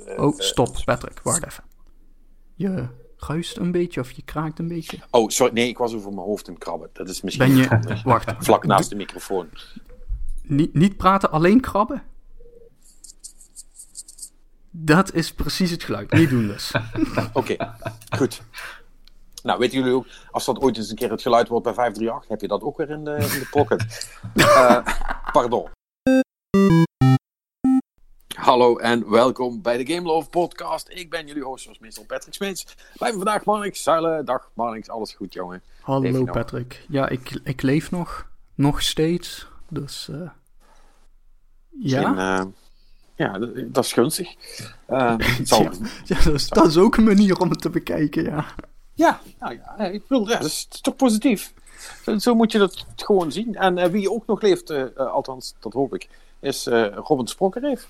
oh, stop, Patrick, wacht even. Je ruist een beetje of je kraakt een beetje. Oh, sorry, nee, ik was over mijn hoofd in krabben. Dat is misschien. Ben je. Wacht. Vlak naast de microfoon. Niet, niet praten, alleen krabben? Dat is precies het geluid. Niet doen dus. Oké, goed. Nou, weten jullie ook, als dat ooit eens een keer het geluid wordt bij 538, heb je dat ook weer in de, in de pocket. uh, pardon. Hallo en welkom bij de Game Love Podcast. Ik ben jullie host, zoals meestal Patrick Smeets. Bij me vandaag Marnix. Zuilen, dag Marnix, alles goed jongen? Hallo Patrick. Ja, ik, ik leef nog. Nog steeds. Dus uh, ja. uh, ja, dat is gunstig. Uh, zal... ja, dat, is, dat, is, ook een manier om het te bekijken, ja. Ja, nou ja, ik bedoel, ja, dat is, toch positief. Zo, moet je dat gewoon zien. En wie ook nog leeft, althans, dat hoop ik, is Robin Sprokkereef.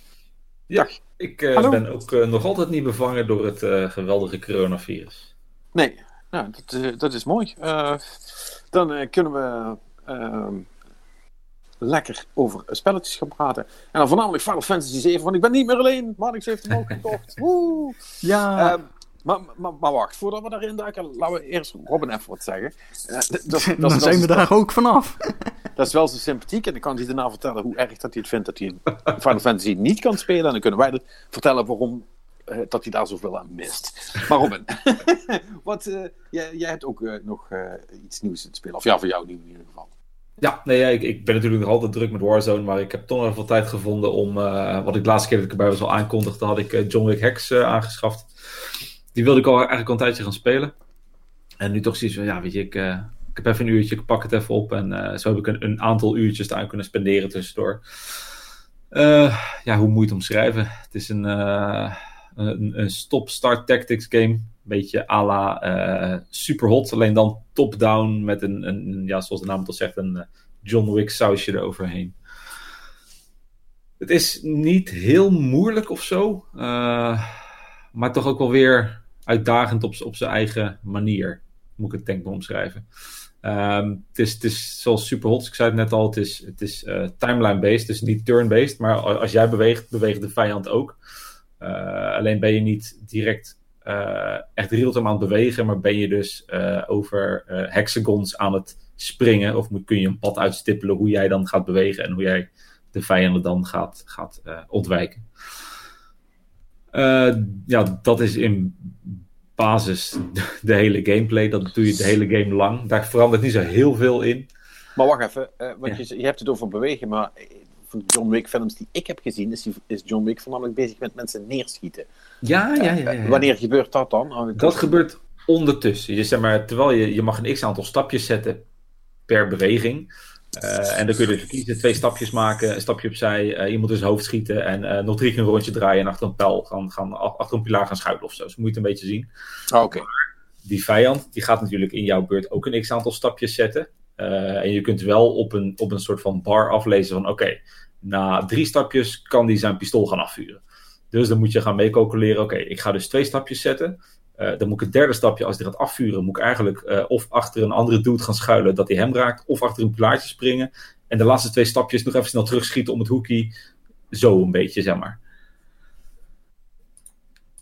Ja, ik uh, ben ook uh, nog altijd niet bevangen door het uh, geweldige coronavirus. Nee, nou, dat, dat is mooi. dan kunnen we ehm, lekker over spelletjes gaan praten. En dan voornamelijk Final Fantasy 7, want ik ben niet meer alleen. Marnix heeft hem ook gekocht. Woe! Ja. Maar, maar, maar, wacht, voordat we daarin duiken, laten we eerst Robin even wat zeggen. Uh, dat, dat, Dan zijn we daar ook vanaf. Dat is wel zo sympathiek en dan kan hij daarna vertellen hoe erg dat hij het vindt dat hij Final Fantasy niet kan spelen. En dan kunnen wij vertellen waarom uh, dat hij daar zoveel aan mist. Maar Robin, wat, uh, jij, jij, hebt ook nog iets nieuws te spelen. Of ja, voor jou nieuw in ieder geval. Ja, nee, ja, ik, ik, ben natuurlijk nog altijd druk met Warzone, maar ik heb toch nog even tijd gevonden om, wat ik de laatste keer dat ik erbij was al aankondigde, had ik John Wick Hex aangeschaft die wilde ik al eigenlijk al een tijdje gaan spelen. En nu toch zoiets van, ja, weet je, ik, uh, ik heb even een uurtje, ik pak het even op. En uh, zo heb ik een, een, aantal uurtjes aan kunnen spenderen tussendoor. Uh, ja, hoe moet je het omschrijven? Het is een, een, een stop-start tactics game. Beetje à la super hot, alleen dan top-down met een, een, ja, zoals de naam het al zegt, een John Wick sausje eroverheen. Het is niet heel moeilijk of zo, maar toch ook wel weer uitdagend op, op zijn eigen manier. Moet ik het denk ik omschrijven. Um, het, is, het is zoals Superhot, ik zei het net al, het is, het is uh, timeline-based, dus niet turn-based. Maar als jij beweegt, beweegt de vijand ook. Uh, alleen ben je niet direct uh, echt real-time aan het bewegen, maar ben je dus over hexagons aan het springen. Of kun je een pad uitstippelen hoe jij dan gaat bewegen en hoe jij de vijanden dan gaat, gaat ontwijken. Uh, ja, dat is in basis de hele gameplay. Dat doe je de hele game lang. Daar verandert niet zo heel veel in. Maar wacht even, uh, want ja. je, je, hebt het over bewegen, maar van de John Wick films die ik heb gezien, is, is John Wick voornamelijk bezig met mensen neerschieten. Ja, ja, ja. ja, Wanneer gebeurt dat dan? Oh, dat gebeurt ondertussen. Je, zeg maar, terwijl je, je mag een x aantal stapjes zetten per beweging. Uh, en dan kun je dus kiezen, twee stapjes maken, een stapje opzij, uh, iemand in zijn hoofd schieten en uh, nog drie keer een rondje draaien en achter een pijl gaan, gaan achter een pilaar gaan schuilen of zo. Dus moet je het een beetje zien. Oh, Oké. Okay. Die vijand, die gaat natuurlijk in jouw beurt ook een x aantal stapjes zetten. en je kunt wel op een, op een soort van bar aflezen van oké, okay, na drie stapjes kan die zijn pistool gaan afvuren. Dus dan moet je gaan meecalculeren, oké, okay, ik ga dus twee stapjes zetten. Uh, dan moet ik het derde stapje, als hij gaat afvuren, moet ik eigenlijk uh, of achter een andere dude gaan schuilen dat hij hem raakt, of achter een pilaartje springen. En de laatste twee stapjes nog even snel terugschieten om het hoekie. Zo een beetje, zeg maar.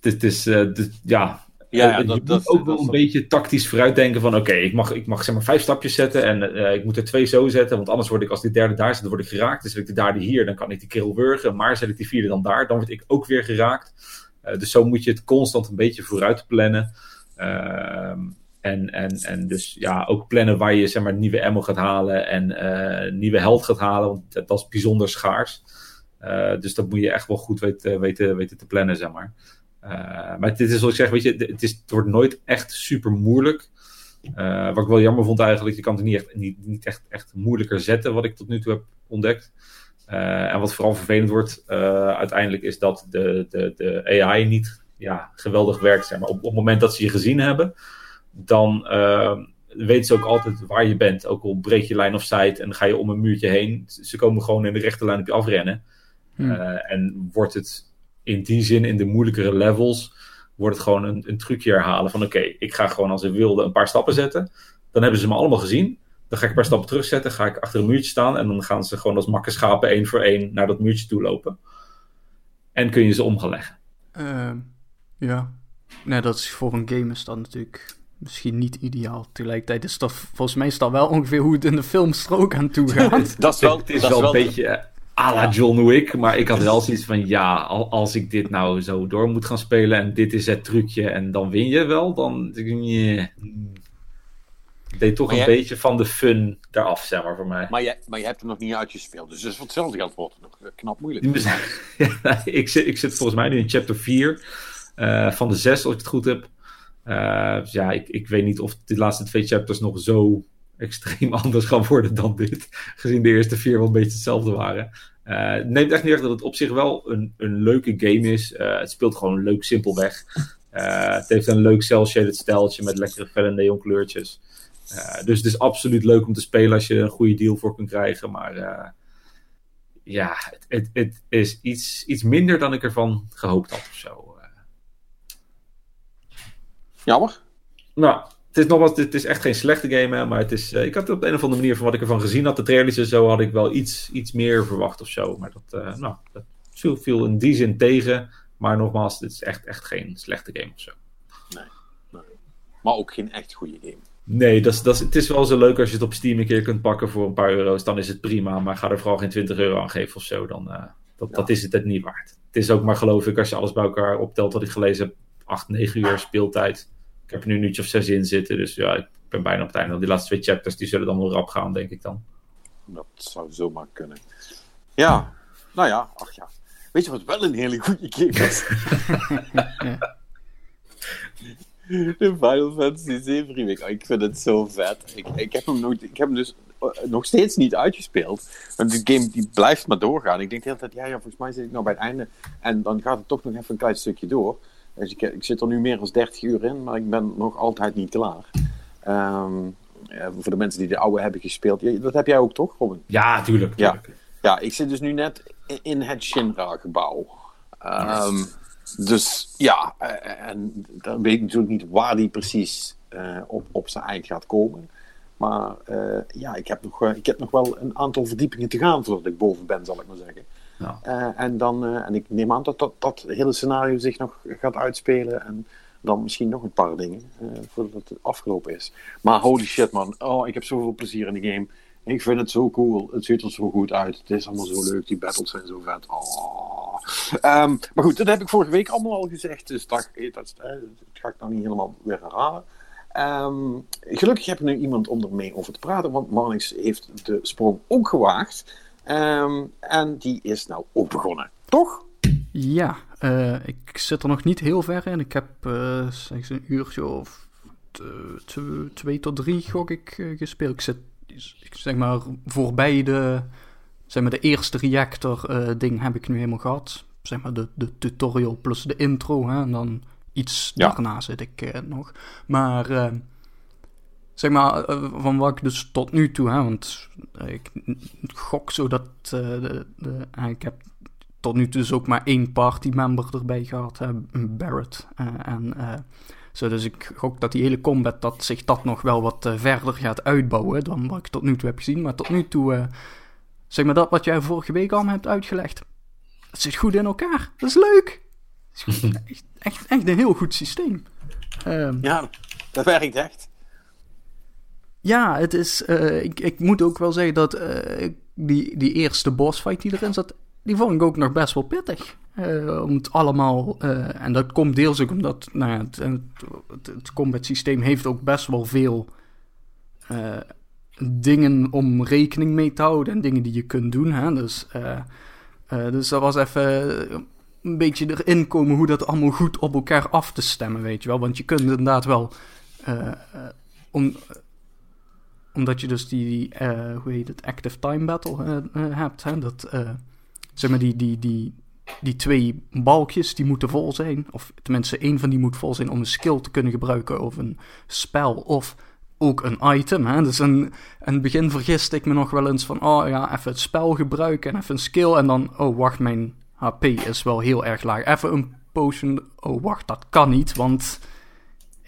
Het is, uh, ja. Ja, je dat, moet dat, ook wel een beetje tactisch vooruitdenken van oké, ik mag, ik mag zeg maar vijf stapjes zetten en ik moet er twee zo zetten, want anders word ik als die derde daar zit, dan word ik geraakt. Dus zet ik de derde hier, dan kan ik die kerel wurgen, maar zet ik die vierde dan daar, dan word ik ook weer geraakt. Uh, dus zo moet je het constant een beetje vooruit plannen. Uh, en, en, en dus ja, ook plannen waar je zeg maar, nieuwe ammo gaat halen en uh, nieuwe held gaat halen, want dat, is bijzonder schaars. dus dat moet je echt wel goed weten, weten, weten te plannen, zeg maar. maar dit is ik zeg, weet je, het, is, wordt nooit echt super moeilijk. wat ik wel jammer vond eigenlijk, je kan het niet echt, niet, niet echt, echt moeilijker zetten, wat ik tot nu toe heb ontdekt. Uh, en wat vooral vervelend wordt uh, uiteindelijk is dat de, de, de AI niet ja, geweldig werkt. Zeg maar. op, op het moment dat ze je gezien hebben, dan uh, weten ze ook altijd waar je bent. Ook al breek je lijn of sight en ga je om een muurtje heen. Ze komen gewoon in de rechte lijn op je afrennen. Hmm. en wordt het in die zin, in de moeilijkere levels, wordt het gewoon een, een trucje herhalen van oké, okay, ik ga gewoon als een wilde een paar stappen zetten. Dan hebben ze me allemaal gezien. Dan ga ik een paar stappen terugzetten, ga ik achter een muurtje staan en dan gaan ze gewoon als makke schapen één voor één naar dat muurtje toe lopen. En kun je ze om gaan leggen. Ehm, ja. Nee, dat is voor een game is dat natuurlijk misschien niet ideaal. Tegelijkertijd is dat volgens mij is dat wel ongeveer hoe het in de filmstrook aan toe gaat. Dat is wel, het is dat wel is een beetje eh, à la John Wick, maar ik had wel zoiets van ja, al- als ik dit nou zo door moet gaan spelen en dit is het trucje en dan win je wel, dan nee. Deed toch Maar een jij- beetje van de fun eraf, zeg maar, voor mij. Maar je, maar je hebt hem nog niet uitgespeeld. Dus, dus voor hetzelfde geld wordt het nog eh, knap moeilijk. Ja, ik, zit, ik zit volgens mij nu in chapter 4 eh, van de 6, als ik het goed heb. Dus ja, ik, ik weet niet of de laatste twee chapters nog zo extreem anders gaan worden dan dit. Gezien de eerste vier wel een beetje hetzelfde waren. Neemt echt niet weg dat het op zich wel een, een leuke game is. Het speelt gewoon leuk simpelweg. Het heeft een leuk cel-shaded stijltje met lekkere felle neonkleurtjes. Eh, dus het is absoluut leuk om te spelen als je een goede deal voor kunt krijgen. Maar eh, ja, het, het, het is iets, iets minder dan ik ervan gehoopt had of zo. Eh, Jammer. nou, het is nogmaals, het is echt geen slechte game, hè, maar het is, ik had op de een of andere manier van wat ik ervan gezien had, de trailers en zo, had ik wel iets, iets meer verwacht of zo. Maar dat, nou, dat viel, in die zin tegen. Maar nogmaals, dit is echt, echt geen slechte game of zo. Maar ook geen echt goede game. Nee, dat is, dat is, het is wel zo leuk als je het op Steam een keer kunt pakken voor een paar euro's. Dan is het prima, maar ga er vooral geen 20 euro aan geven of zo. Dan, eh, dat, Ja. dat is het het niet waard. Het is ook maar geloof ik, als je alles bij elkaar optelt wat ik gelezen heb, 8, 9 uur speeltijd. Ik heb er nu een uurtje of 6 in zitten, dus ja, ik ben bijna op het einde. Die laatste twee chapters, die zullen dan wel rap gaan, denk ik dan. Dat zou zomaar kunnen. Ja, nou ja, ach ja. Weet je wat wel een hele goede game is? De Final Fantasy 7 remake. Oh, ik vind het zo vet. Ik, ik, heb hem nog, ik heb hem dus eh, nog steeds niet uitgespeeld. Want die game die blijft maar doorgaan. Ik denk de hele tijd, ja, ja, volgens mij zit ik nou bij het einde. En dan gaat het toch nog even een klein stukje door. Dus ik, ik zit er nu meer dan 30 uur in, maar ik ben nog altijd niet klaar. Ehm, eh, voor de mensen die de oude hebben gespeeld. Dat heb jij ook toch, Robin? Ja, tuurlijk. Tuurlijk. Ja, ik zit dus nu net in het Shinra-gebouw. Ehm, dus ja, eh, en dan weet ik natuurlijk niet waar die precies eh, op, op zijn eind gaat komen. Maar eh, ja, ik heb, nog, ik heb nog wel een aantal verdiepingen te gaan voordat ik boven ben, zal ik maar zeggen. Ja. En, dan, en ik neem aan dat, dat dat hele scenario zich nog gaat uitspelen. En dan misschien nog een paar dingen voordat het afgelopen is. Maar holy shit man, oh, ik heb zoveel plezier in de game. Ik vind het zo cool. Het ziet er zo goed uit. Het is allemaal zo leuk. Die battles zijn zo vet. Oh. Ehm, maar goed, dat heb ik vorige week allemaal al gezegd. Dus dat, eh, eh, dat ga ik nou niet helemaal weer herhalen. Ehm, gelukkig heb ik nu iemand om ermee over te praten. Want Marnix heeft de sprong ook gewaagd. Ehm, en die is nou ook begonnen. Toch? Ja, eh, ik zit er nog niet heel ver in. Ik heb zeg een uurtje of twee tot drie gok ik gespeeld. Ik zit zeg maar voorbij de, zeg maar de eerste reactor eh, ding heb ik nu helemaal gehad. Zeg maar de, de tutorial plus de intro. Hè, en dan iets Ja. daarna zit ik eh, nog. Maar eh, zeg maar van wat ik dus tot nu toe, hè, want ik gok zo dat de, de, ik heb tot nu toe dus ook maar één partymember erbij gehad, hè, Barrett. Eh, en, eh, zo, dus ik gok dat die hele combat, dat zich dat nog wel wat eh, verder gaat uitbouwen dan wat ik tot nu toe heb gezien. Maar tot nu toe, eh, zeg maar dat wat jij vorige week al hebt uitgelegd, het zit goed in elkaar. Dat is leuk. Het is goed. echt, echt, echt een heel goed systeem. Ehm, Ja, dat werkt echt. ja, het is. eh, ik, ik moet ook wel zeggen dat eh, die, die eerste bossfight die erin zat, die vond ik ook nog best wel pittig. Eh, om het allemaal. eh, en dat komt deels ook omdat nou ja, het, het, het, combat systeem heeft ook best wel veel eh, dingen om rekening mee te houden en dingen die je kunt doen. Hè? Dus, dus dat was even een beetje erin komen hoe dat allemaal goed op elkaar af te stemmen, weet je wel. Want je kunt inderdaad wel. om, omdat je dus die, hoe heet het, active time battle hebt. Hè? Dat, zeg maar, die, die, die, die twee balkjes, die moeten vol zijn. Of tenminste, één van die moet vol zijn om een skill te kunnen gebruiken. Of een spel, of ook een item. Hè? Dus in, in het begin vergiste ik me nog wel eens van... Oh ja, even het spel gebruiken en even een skill. En dan, oh wacht, mijn HP is wel heel erg laag. Even een potion, oh wacht, dat kan niet, want...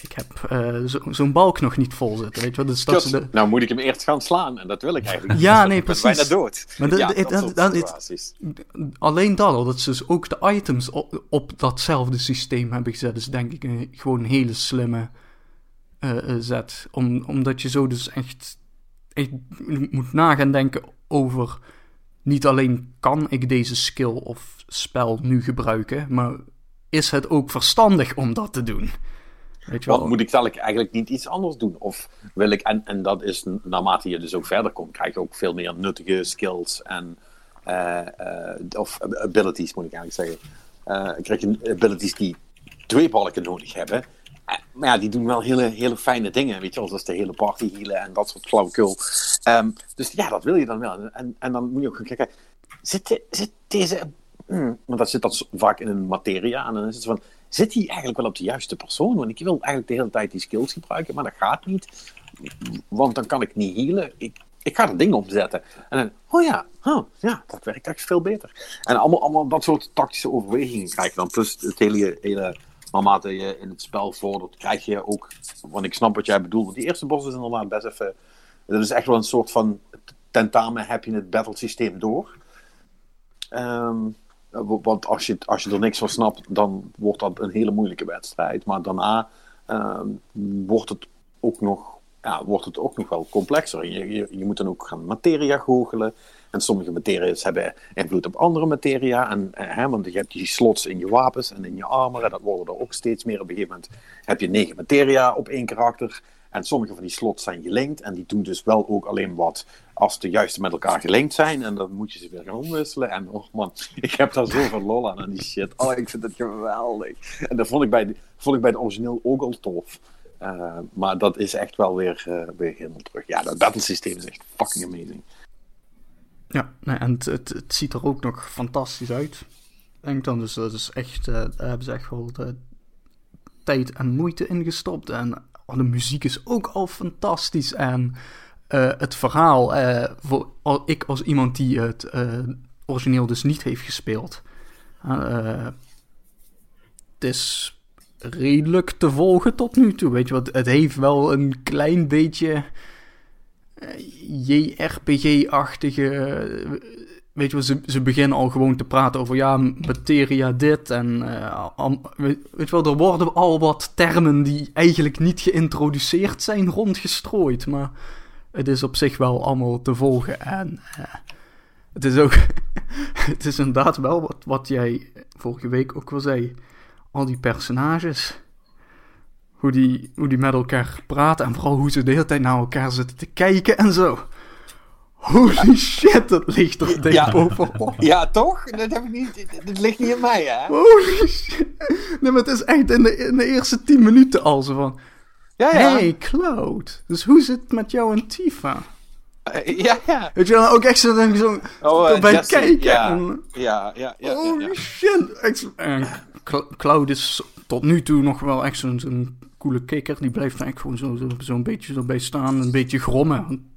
ik heb eh, zo- zo'n balk nog niet vol zitten, weet je wel. Dus dat de, Nou moet ik hem eerst gaan slaan en dat wil ik eigenlijk niet. Ja, want nee, precies. bijna dood. Maar dat- ja, situaties. alleen dat al, dat ze dus ook de items op, op datzelfde systeem hebben gezet, is denk ik een, gewoon een hele slimme eh, zet. Om, omdat je zo dus echt, echt moet nagaan denken over niet alleen kan ik deze skill of spel nu gebruiken, maar is het ook verstandig om dat te doen? Weet je wel? Want moet ik dadelijk eigenlijk niet iets anders doen? Of wil ik, en, en dat is naarmate je dus ook verder komt, krijg je ook veel meer nuttige skills en eh, eh, of abilities moet ik eigenlijk zeggen. Eh krijg je abilities die twee balken nodig hebben. Maar ja, die doen wel hele, hele fijne dingen, weet je wel. Zoals de hele party healen en dat soort flauwekul. Ehm dus ja, dat wil je dan wel. En, en dan moet je ook gaan kijken, zit, de- zit deze... hmm, want dat zit dan s- vaak in een materia. En dan is het van, zit die eigenlijk wel op de juiste persoon? Want ik wil eigenlijk de hele tijd die skills gebruiken, maar dat gaat niet. Want dan kan ik niet healen. Ik, ik ga er dingen opzetten. En dan, oh ja, huh, ja, dat werkt echt veel beter. En allemaal, allemaal dat soort tactische overwegingen krijg je dan. Plus het hele, hele naarmate je in het spel vordert, krijg je ook, want ik snap wat jij bedoelt, want die eerste bos is inderdaad best even, dat is echt wel een soort van tentamen heb je het battle systeem door. Ehm, want als je, als je er niks van snapt, dan wordt dat een hele moeilijke wedstrijd. Maar daarna ehm, wordt, het ook nog, ja, wordt het ook nog wel complexer. Je, je, moet dan ook gaan materia goochelen. En sommige materia's hebben invloed op andere materia. En, eh, hè, want je hebt die slots in je wapens en in je armor. En dat worden er ook steeds meer. Op een gegeven moment heb je negen materia op één karakter. En sommige van die slots zijn gelinkt. En die doen dus wel ook alleen wat als de juiste met elkaar gelinkt zijn. En dan moet je ze weer gaan omwisselen. En oh man, ik heb daar zoveel lol aan, aan die shit. Oh, ik vind het geweldig. En dat vond ik bij de, vond ik bij de origineel ook al tof. Uh, maar dat is echt wel weer, uh, weer helemaal terug. Ja, dat battle systeem is echt fucking amazing. Ja, nee, en het, het, het, ziet er ook nog fantastisch uit. Denk dan, dus dat is echt, uh, daar hebben ze echt wel de tijd en moeite in gestopt. En oh, de muziek is ook al fantastisch. En uh, het verhaal, uh, voor ik als iemand die het origineel dus niet heeft gespeeld. het is redelijk te volgen tot nu toe. Weet je wat, het heeft wel een klein beetje JRPG-achtige. Weet je wel, ze, beginnen al gewoon te praten over ja, materia dit en. Am, weet, je wel, er worden al wat termen die eigenlijk niet geïntroduceerd zijn rondgestrooid. Maar het is op zich wel allemaal te volgen. En uh, het is ook. het is inderdaad wel wat, wat jij vorige week ook al zei. Al die personages hoe die, hoe die met elkaar praten. En vooral hoe ze de hele tijd naar elkaar zitten te kijken en zo. Holy shit, dat ligt er dik ja. bovenop. Ja, toch? Dat, heb ik niet, dat ligt niet in mij, hè? Holy shit. Nee, maar het is echt in de, in de eerste tien minuten al zo van... Ja, ja. Hey, Cloud. Dus hoe zit het met jou en Tifa? Uh, ja, ja. Weet je wel, ook echt zo, denk ik zo oh, uh, bij Jesse, kijken. Ja, en, ja, ja. ja, holy ja, shit. Echt, en Cloud is tot nu toe nog wel echt zo'n zo coole kikker. Die blijft eigenlijk gewoon zo'n zo, zo beetje zo bij staan, een beetje grommen.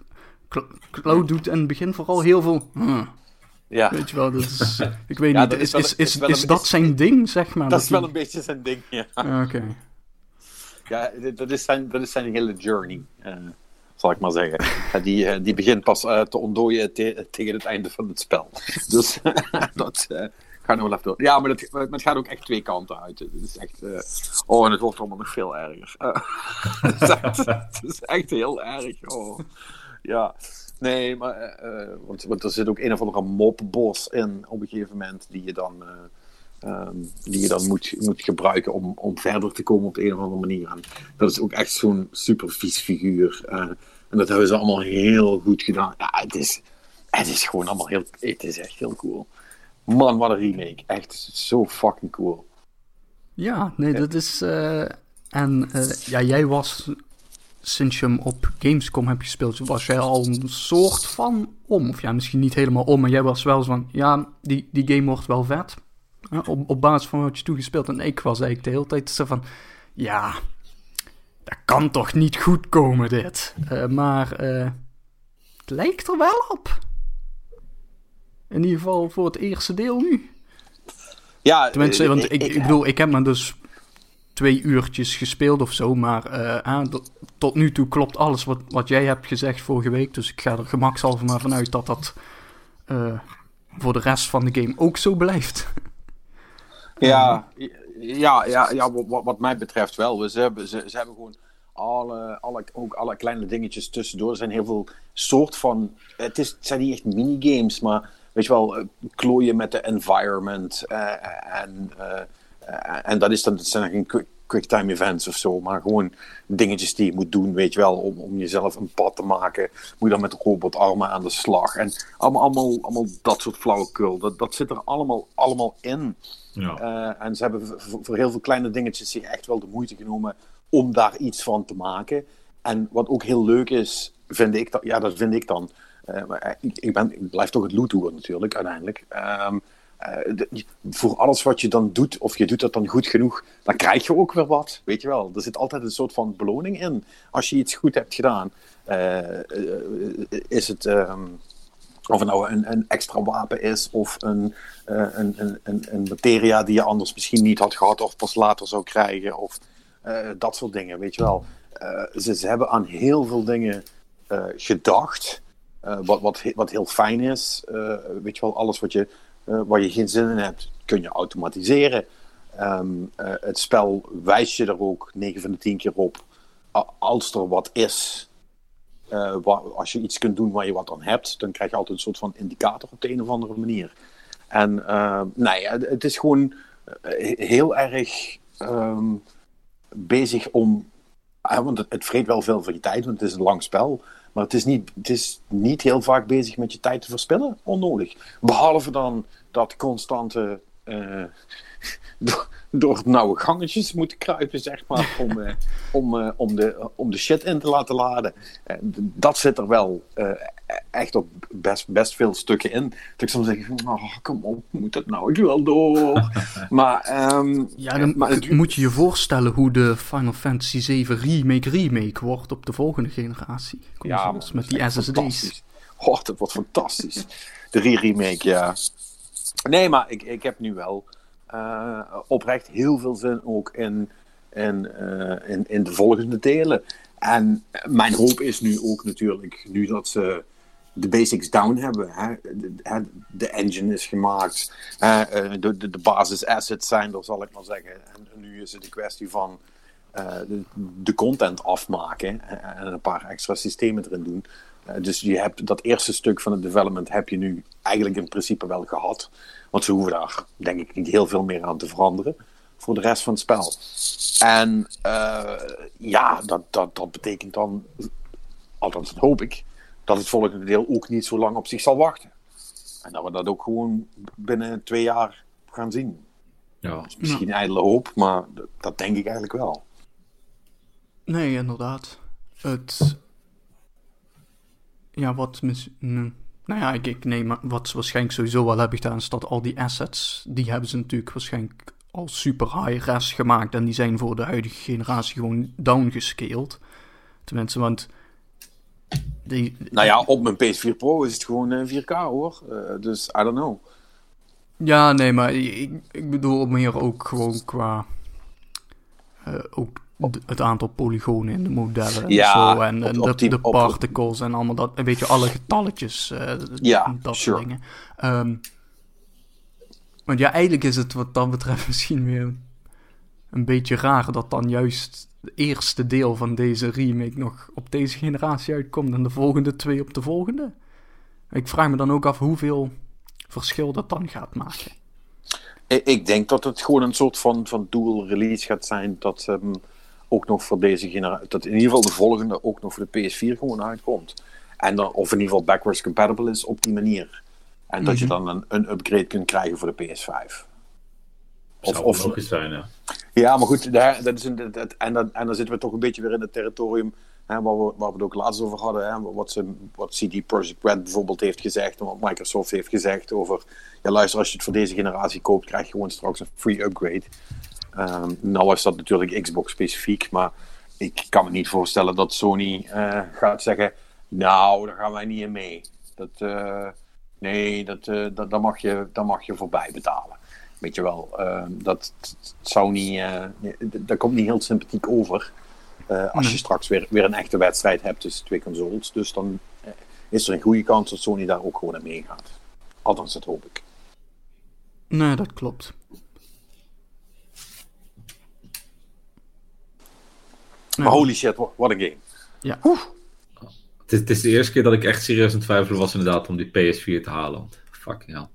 Cloud doet in het begin vooral heel veel... Hmm. Ja. Weet je wel, dat is, ik weet ja, niet, is, is, is, dat zijn ding, zeg maar? Dat, dat is wel die... een beetje zijn ding, ja. Oké. Okay. Ja, dat is zijn, dat is zijn hele journey, uh, zal ik maar zeggen. die, uh, die begint pas uh, te ontdooien te, tegen het einde van het spel. Dus dat gaat nog wel even door. Ja, maar het, het gaat ook echt twee kanten uit. Het is echt... oh, en het wordt allemaal nog veel erger. het, is echt, het is echt heel erg, oh. Ja, nee, maar uh, want, want er zit ook een of andere mopbos in op een gegeven moment die je dan, uh, um, die je dan moet, moet gebruiken om, om verder te komen op de een of andere manier. En dat is ook echt zo'n super vies figuur. Uh, en dat hebben ze allemaal heel goed gedaan. Ja, het is, het is gewoon allemaal heel, het is echt heel cool. Man, wat een remake. Echt zo fucking cool. Ja, nee, dat is. En uh, ja, jij was sinds je hem op Gamescom hebt gespeeld, was jij al een soort van om. Of ja, misschien niet helemaal om, maar jij was wel zo van, ja, die, die game wordt wel vet. Ja, op, op basis van wat je toegespeeld En ik was eigenlijk de hele tijd zo van, ja, dat kan toch niet goed komen dit. Uh, maar uh, het lijkt er wel op. In ieder geval voor het eerste deel nu. Ja, Tenminste, want ik, ik, ik bedoel, ik heb me dus twee uurtjes gespeeld of zo. Maar uh, tot nu toe klopt alles wat, wat jij hebt gezegd vorige week. Dus ik ga er gemakshalve maar vanuit dat dat uh, voor de rest van de game ook zo blijft. Ja, ja, ja, ja wat, wat mij betreft wel. Ze hebben, ze, ze hebben gewoon alle, alle, ook alle kleine dingetjes tussendoor. Er zijn heel veel soort van. Het, is, het zijn niet echt minigames, maar weet je wel, eh, klooien met de environment. Uh, en, en dat, is dan, dat zijn geen quick, quicktime events of zo, maar gewoon dingetjes die je moet doen, weet je wel, om, om jezelf een pad te maken. Moet je dan met robotarmen aan de slag. En allemaal, allemaal, allemaal dat soort flauwekul. Dat, dat zit er allemaal, allemaal in. Ja. en ze hebben voor heel veel kleine dingetjes zich echt wel de moeite genomen om daar iets van te maken. En wat ook heel leuk is, vind ik, dat, ja, dat vind ik dan. Uh, ik, ik, ben, ik blijf toch het loot natuurlijk, uiteindelijk. Um, uh, voor alles wat je dan doet, of je doet dat dan goed genoeg, dan krijg je ook weer wat. Weet je wel, er zit altijd een soort van beloning in. Als je iets goed hebt gedaan, uh, is het. Um, of het nou een, een, extra wapen is, of een, een, een, een, materia die je anders misschien niet had gehad, of pas later zou krijgen. Of, dat soort dingen, weet je wel. Ze, hebben aan heel veel dingen gedacht. wat, wat, wat heel fijn is. weet je wel, alles wat je, waar je geen zin in hebt, kun je automatiseren. Um, het spel wijst je er ook 9 van de 10 keer op. Als er wat is, waar, als je iets kunt doen waar je wat aan hebt, dan krijg je altijd een soort van indicator op de een of andere manier. En nee, ja, het is gewoon heel erg. Um, bezig om. want het, het vreet wel veel van je tijd, want het is een lang spel. Maar het is, niet, het is niet heel vaak bezig met je tijd te verspillen. Onnodig. Behalve dan dat constante. Uh, door, nauwe gangetjes moeten kruipen, zeg maar. Om, uh, om, uh, om, de, om de shit in te laten laden. dat zit er wel echt op best, best veel stukken in. Dat ik soms zeg, oh, kom op, moet dat nou ik wel door? maar, um, ja, dan maar moet je je voorstellen hoe de Final Fantasy 7 remake remake wordt op de volgende generatie. ja, met die SSD's. Oh, dat wordt fantastisch. De re-remake, ja. Nee, maar ik, ik heb nu wel uh, oprecht heel veel zin ook in, in, uh, in, in de volgende delen. En mijn hoop is nu ook natuurlijk, nu dat ze de basics down hebben. Hè. De, engine is gemaakt. Eh, de, de, basis assets zijn er, zal ik maar zeggen. En nu is het een kwestie van de, content afmaken en een paar extra systemen erin doen. Dus je hebt dat eerste stuk van het development heb je nu eigenlijk in principe wel gehad. Want ze hoeven daar denk ik niet heel veel meer aan te veranderen voor de rest van het spel. En ja, dat, dat, dat betekent dan, althans dat hoop ik, dat het volgende deel ook niet zo lang op zich zal wachten. En dat we dat ook gewoon binnen twee jaar gaan zien. Ja. misschien ja. ijdele hoop, maar dat, denk ik eigenlijk wel. Nee, inderdaad. Het. Ja, wat mis. Nou ja, ik, ik neem wat ze waarschijnlijk sowieso wel hebben gedaan, is dat al die assets, die hebben ze natuurlijk waarschijnlijk al super high res gemaakt. En die zijn voor de huidige generatie gewoon downgescaled. Tenminste, want nou ja, op mijn PS4 Pro is het gewoon 4K eh, hoor. Uh, dus I don't know. Ja, nee, maar ik, ik bedoel meer ook gewoon qua. Uh, ook het aantal polygonen in de modellen en ja, zo. En, en de, de, particles en allemaal dat. Een beetje alle getalletjes. Uh, ja, dat soort dingen. Um, want ja, eigenlijk is het wat dat betreft misschien weer een beetje raar dat dan juist eerste deel van deze remake nog op deze generatie uitkomt en de volgende twee op de volgende. Ik vraag me dan ook af hoeveel verschil dat dan gaat maken. Ik denk dat het gewoon een soort van, van dual release gaat zijn. Dat um, ook nog voor deze generatie. Dat in ieder geval de volgende ook nog voor de PS4 gewoon uitkomt. En dan, of in ieder geval backwards compatible is op die manier. En dat je mhm. dan een, een upgrade kunt krijgen voor de PS5. Of, of, zijn, ja. Ja, maar goed, daar, dat is een, dat, en, dan, en dan zitten we toch een beetje weer in het territorium hè, waar, we, waar we het ook laatst over hadden. Hè, wat, ze, wat CD Projekt Red bijvoorbeeld heeft gezegd en wat Microsoft heeft gezegd over... Ja, luister, als je het voor deze generatie koopt, krijg je gewoon straks een free upgrade. Um, nou is dat natuurlijk Xbox specifiek, maar ik kan me niet voorstellen dat Sony uh, gaat zeggen... Nou, daar gaan wij niet in mee. Dat, uh, nee, dat, uh, dat, daar, mag je, daar mag je voorbij betalen. Weet je wel, uh, dat zou niet, dat komt niet heel sympathiek over. Als je straks weer, weer een echte wedstrijd hebt tussen twee consoles. Dus dan is er een goede kans dat Sony daar ook gewoon aan meegaat. Althans, dat hoop ik. Nee, dat klopt. Maar holy shit, what a game. Ja. Het is, het is, de eerste keer dat ik echt serieus aan het twijfelen was inderdaad om die PS4 te halen. Want fucking hell.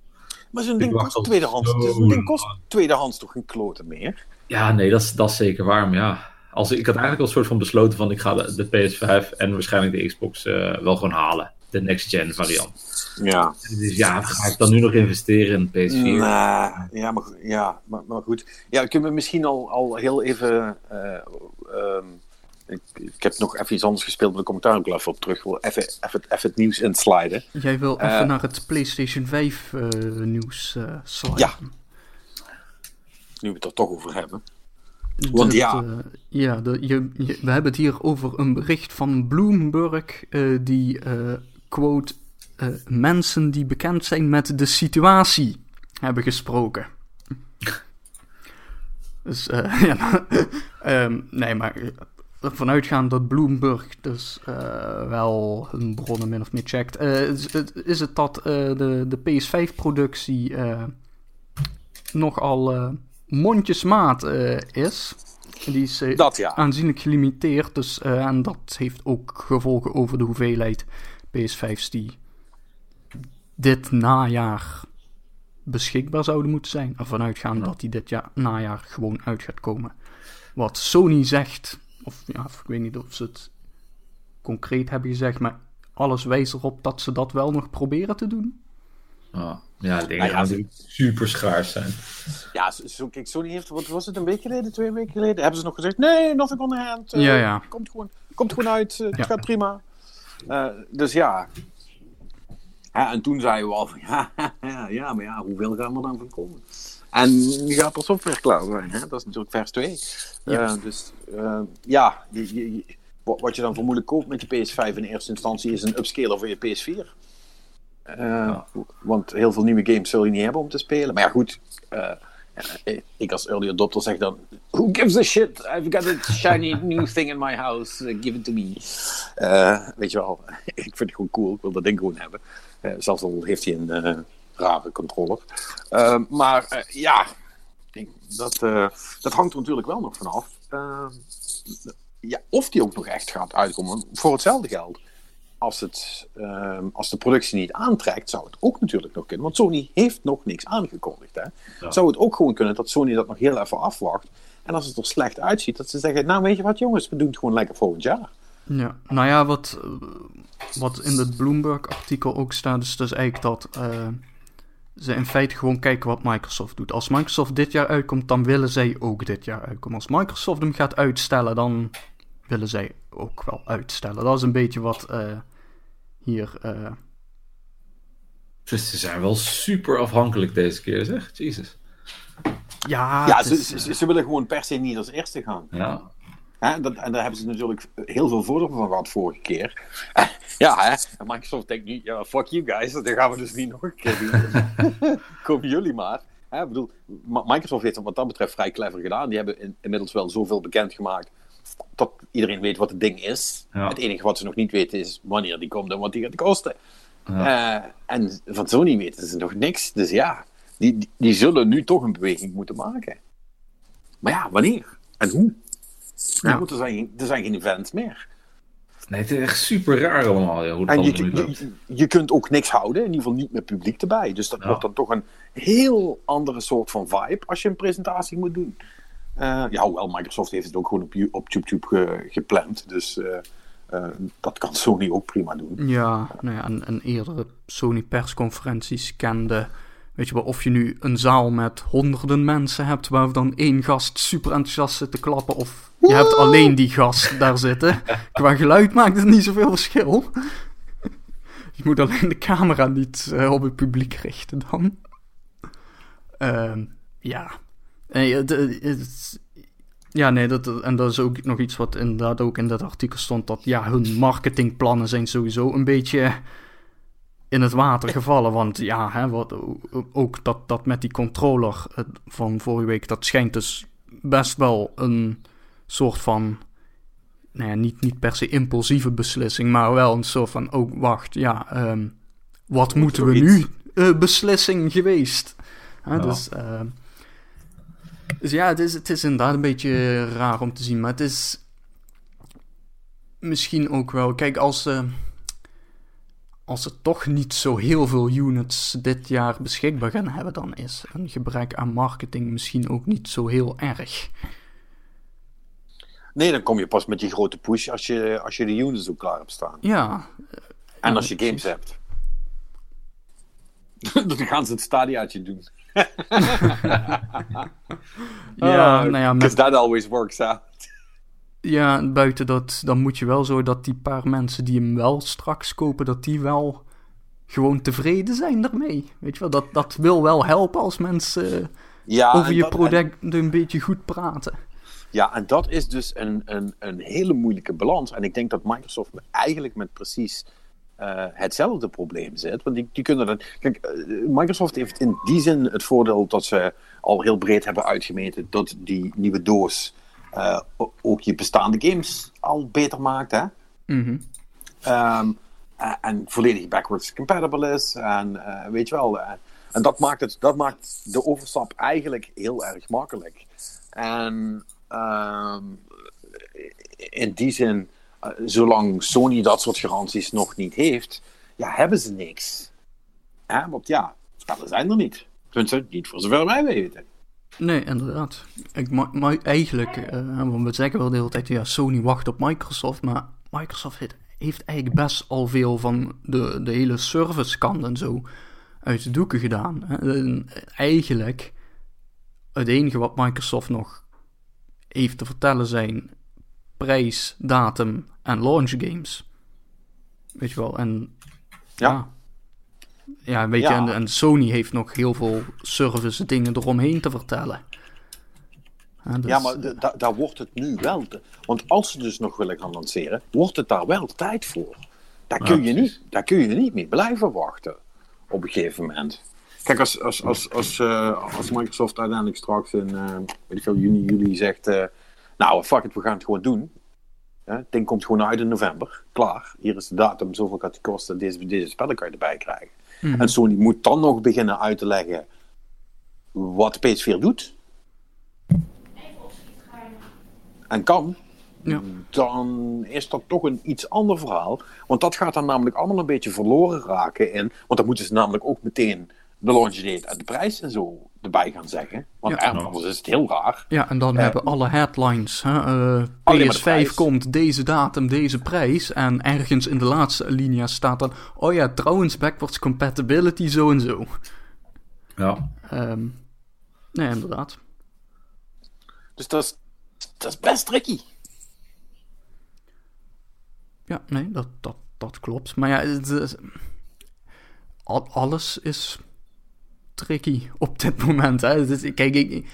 Maar zo'n ding kost tweedehands. Zo'n ding kost tweedehands toch geen kloten meer? Ja, nee, dat is, dat is zeker waar. Maar ja, als, ik had eigenlijk al een soort van besloten van ik ga de, de PS5 en waarschijnlijk de Xbox uh, wel gewoon halen. De next-gen variant. Ja. Dus ja, ga ik dan nu nog investeren in PS4? Nah, ja, maar, ja maar, maar, goed. Ja, kunnen we misschien al, al heel even... Uh, um, ik, ik, heb nog even iets anders gespeeld, maar de commentaar ook wel even op terug. wil even, even, even het nieuws insliden. Jij wil even uh, naar het PlayStation 5 uh, nieuws uh, sliden. Ja. Nu we het er toch over hebben. Want ja. Uh, ja, de, je, je, we hebben het hier over een bericht van Bloomberg. Uh, die, uh, quote, mensen die bekend zijn met de situatie hebben gesproken. dus, ja, um, nee, maar ervan uitgaan dat Bloomberg dus wel hun bronnen min of meer checkt. Is, is, het dat de, de PS5-productie nogal mondjesmaat is. Die is dat, ja. aanzienlijk gelimiteerd. Dus, en dat heeft ook gevolgen over de hoeveelheid PS5's die dit najaar beschikbaar zouden moeten zijn. Ervan uitgaan ja. dat die dit jaar, najaar gewoon uit gaat komen. Wat Sony zegt, of ja, ik weet niet of ze het concreet hebben gezegd, maar alles wijst erop dat ze dat wel nog proberen te doen. Oh. Ja, dingen nou ja, gaan super schaars zijn. Ja, zo, kijk, Sony heeft, wat was het, een week geleden, twee weken geleden, hebben ze nog gezegd, nee, nothing on the hand. Uh, ja, ja. Komt gewoon, komt gewoon uit, uh, het ja. gaat prima. Uh, dus ja. ja. En toen zeiden we al van, ja, ja, ja, maar ja, hoeveel gaan we dan van komen? En nu gaat er software klaar zijn, hè? dat is natuurlijk vers 2. Ja. dus ja, je, je, wat je dan vermoedelijk koopt met je PS5 in eerste instantie is een upscaler voor je PS4. Uh, ja. Want heel veel nieuwe games zul je niet hebben om te spelen. Maar ja, goed. Ik als early adopter zeg dan: Who gives a shit? I've got a shiny new thing in my house. Give it to me. weet je wel, ik vind het gewoon cool. Ik wil dat ding gewoon hebben. zelfs al heeft hij een rare controller. maar ja, dat, dat hangt er natuurlijk wel nog vanaf. ja, of die ook nog echt gaat uitkomen voor hetzelfde geld als, het, uh, als de productie niet aantrekt, zou het ook natuurlijk nog kunnen. Want Sony heeft nog niks aangekondigd. Hè? Ja. Zou het ook gewoon kunnen dat Sony dat nog heel even afwacht. En als het er slecht uitziet, dat ze zeggen: Nou, weet je wat, jongens, we doen het gewoon lekker volgend jaar. Ja, nou ja, wat, wat in het Bloomberg-artikel ook staat, is dus eigenlijk dat uh, ze in feite gewoon kijken wat Microsoft doet. Als Microsoft dit jaar uitkomt, dan willen zij ook dit jaar uitkomen. Als Microsoft hem gaat uitstellen, dan willen zij ook wel uitstellen. Dat is een beetje wat uh, hier. Uh... Dus ze zijn wel super afhankelijk deze keer, zeg. Jezus. Ja, ja ze, ze, ze, willen gewoon per se niet als eerste gaan. Ja. Hè, dat, en daar hebben ze natuurlijk heel veel voordeel van gehad vorige keer. ja, hè, en Microsoft denkt nu, ja, fuck you guys, dat gaan we dus niet nog een keer doen. Komen jullie maar. Hè, bedoel, Microsoft heeft het wat dat betreft vrij clever gedaan. Die hebben in, inmiddels wel zoveel bekendgemaakt dat iedereen weet wat het ding is. Ja. Het enige wat ze nog niet weten is wanneer die komt en wat die gaat kosten. Ja. Uh, en van Sony weten ze nog niks. Dus ja, die, die, die, zullen nu toch een beweging moeten maken. Maar ja, wanneer? En hoe? Ja. Want er, zijn, er zijn geen events meer. Nee, het is echt super raar allemaal. Ja, hoe en je, je, je, kunt ook niks houden, in ieder geval niet met publiek erbij. Dus dat ja. wordt dan toch een heel andere soort van vibe als je een presentatie moet doen. Uh, ja, hoewel Microsoft heeft het ook gewoon op, op YouTube ge, gepland. Dus uh, uh, dat kan Sony ook prima doen. Ja, nou ja en, en eerdere Sony persconferenties kende... Weet je wel, of je nu een zaal met honderden mensen hebt... waar dan één gast super enthousiast zit te klappen... of je hebt alleen die gast daar zitten. Qua geluid maakt het niet zoveel verschil. je moet alleen de camera niet op het publiek richten dan. Ehm, ja, ja, nee, dat, en dat is ook nog iets wat inderdaad ook in dat artikel stond. Dat ja, hun marketingplannen zijn sowieso een beetje in het water gevallen. Want ja, hè, wat, ook dat, dat met die controller van vorige week, dat schijnt dus best wel een soort van, nou ja, niet, niet per se impulsieve beslissing, maar wel een soort van, oh wacht, ja, ehm, wat moeten we nu uh, beslissing geweest? Ja. Dus, uh, dus ja, het is, het is inderdaad een beetje raar om te zien, maar het is misschien ook wel, kijk, als... Uh, als ze toch niet zo heel veel units dit jaar beschikbaar gaan hebben, dan is een gebrek aan marketing misschien ook niet zo heel erg. Nee, dan kom je pas met die grote push als je, als je de units ook klaar hebt staan. Ja. En als je games hebt. dan gaan ze het stadiaatje doen. ja, nou ja. Because that always works out. Ja, buiten dat, dan moet je wel zo dat die paar mensen die hem wel straks kopen, dat die wel gewoon tevreden zijn daarmee. Weet je wel, dat, dat wil wel helpen als mensen ja, over je product een beetje goed praten. Ja, en dat is dus een, een, een hele moeilijke balans. En ik denk dat Microsoft eigenlijk met precies uh, hetzelfde probleem zit. Want die, die kunnen dan. Kijk, eh, Microsoft heeft in die zin het voordeel dat ze al heel breed hebben uitgemeten dat die nieuwe doos uh, ook je bestaande games al beter maakt. Hè? Mm um, en volledig backwards compatible is. En uh, weet je wel. en dat maakt, het, dat maakt de overstap eigenlijk heel erg makkelijk. En um, in die zin, uh, zolang Sony dat soort garanties nog niet heeft, ja, hebben ze niks. Hè? Want ja, spellen zijn er niet. Tenminste, niet voor zover wij weten. Nee, inderdaad. Ik, maar, eigenlijk, uh, want we zeggen wel de hele tijd, ja, Sony wacht op Microsoft, maar Microsoft heeft, heeft eigenlijk best al veel van de, de hele service kant en zo uit de doeken gedaan. En eigenlijk, het enige wat Microsoft nog heeft te vertellen zijn prijs, datum en launch games. Weet je wel, en ja. ja. Ja, weet je, en, en, Sony heeft nog heel veel service dingen eromheen te vertellen. Ja, dus, ja maar daar wordt het nu wel. want als ze dus nog willen gaan lanceren, wordt het daar wel tijd voor. Daar kun, je, niet, daar kun je niet mee blijven wachten op een gegeven moment. Kijk, als, als, als, als, uh, als Microsoft uiteindelijk straks in uh, weet ik veel, juni, juli zegt: uh, Nou, fuck it, we gaan het gewoon doen. Het ding komt gewoon uit in november. Klaar. Hier is de datum, zoveel gaat het kosten. Deze, deze spellen kan je erbij krijgen. Mhm. En Sony moet dan nog beginnen uit te leggen wat PS4 doet. En kan. Ja. Dan is dat toch een iets ander verhaal. Want dat gaat dan namelijk allemaal een beetje verloren raken in. Want dan moeten ze namelijk ook meteen de launch date en de prijs en zo erbij gaan zeggen. Want ja, anders is het heel raar. Ja, en dan uh, hebben alle headlines. Hè? Uh, PS5 komt deze datum, deze prijs. En ergens in de laatste alinea staat dan... Oh ja, trouwens, backwards compatibility zo en zo. Ja. Um, nee, inderdaad. Dus dat is, dat is best tricky. Ja, nee, dat, dat, dat klopt. Maar ja, het, alles is tricky op dit moment. Hè. Dus, kijk, ik,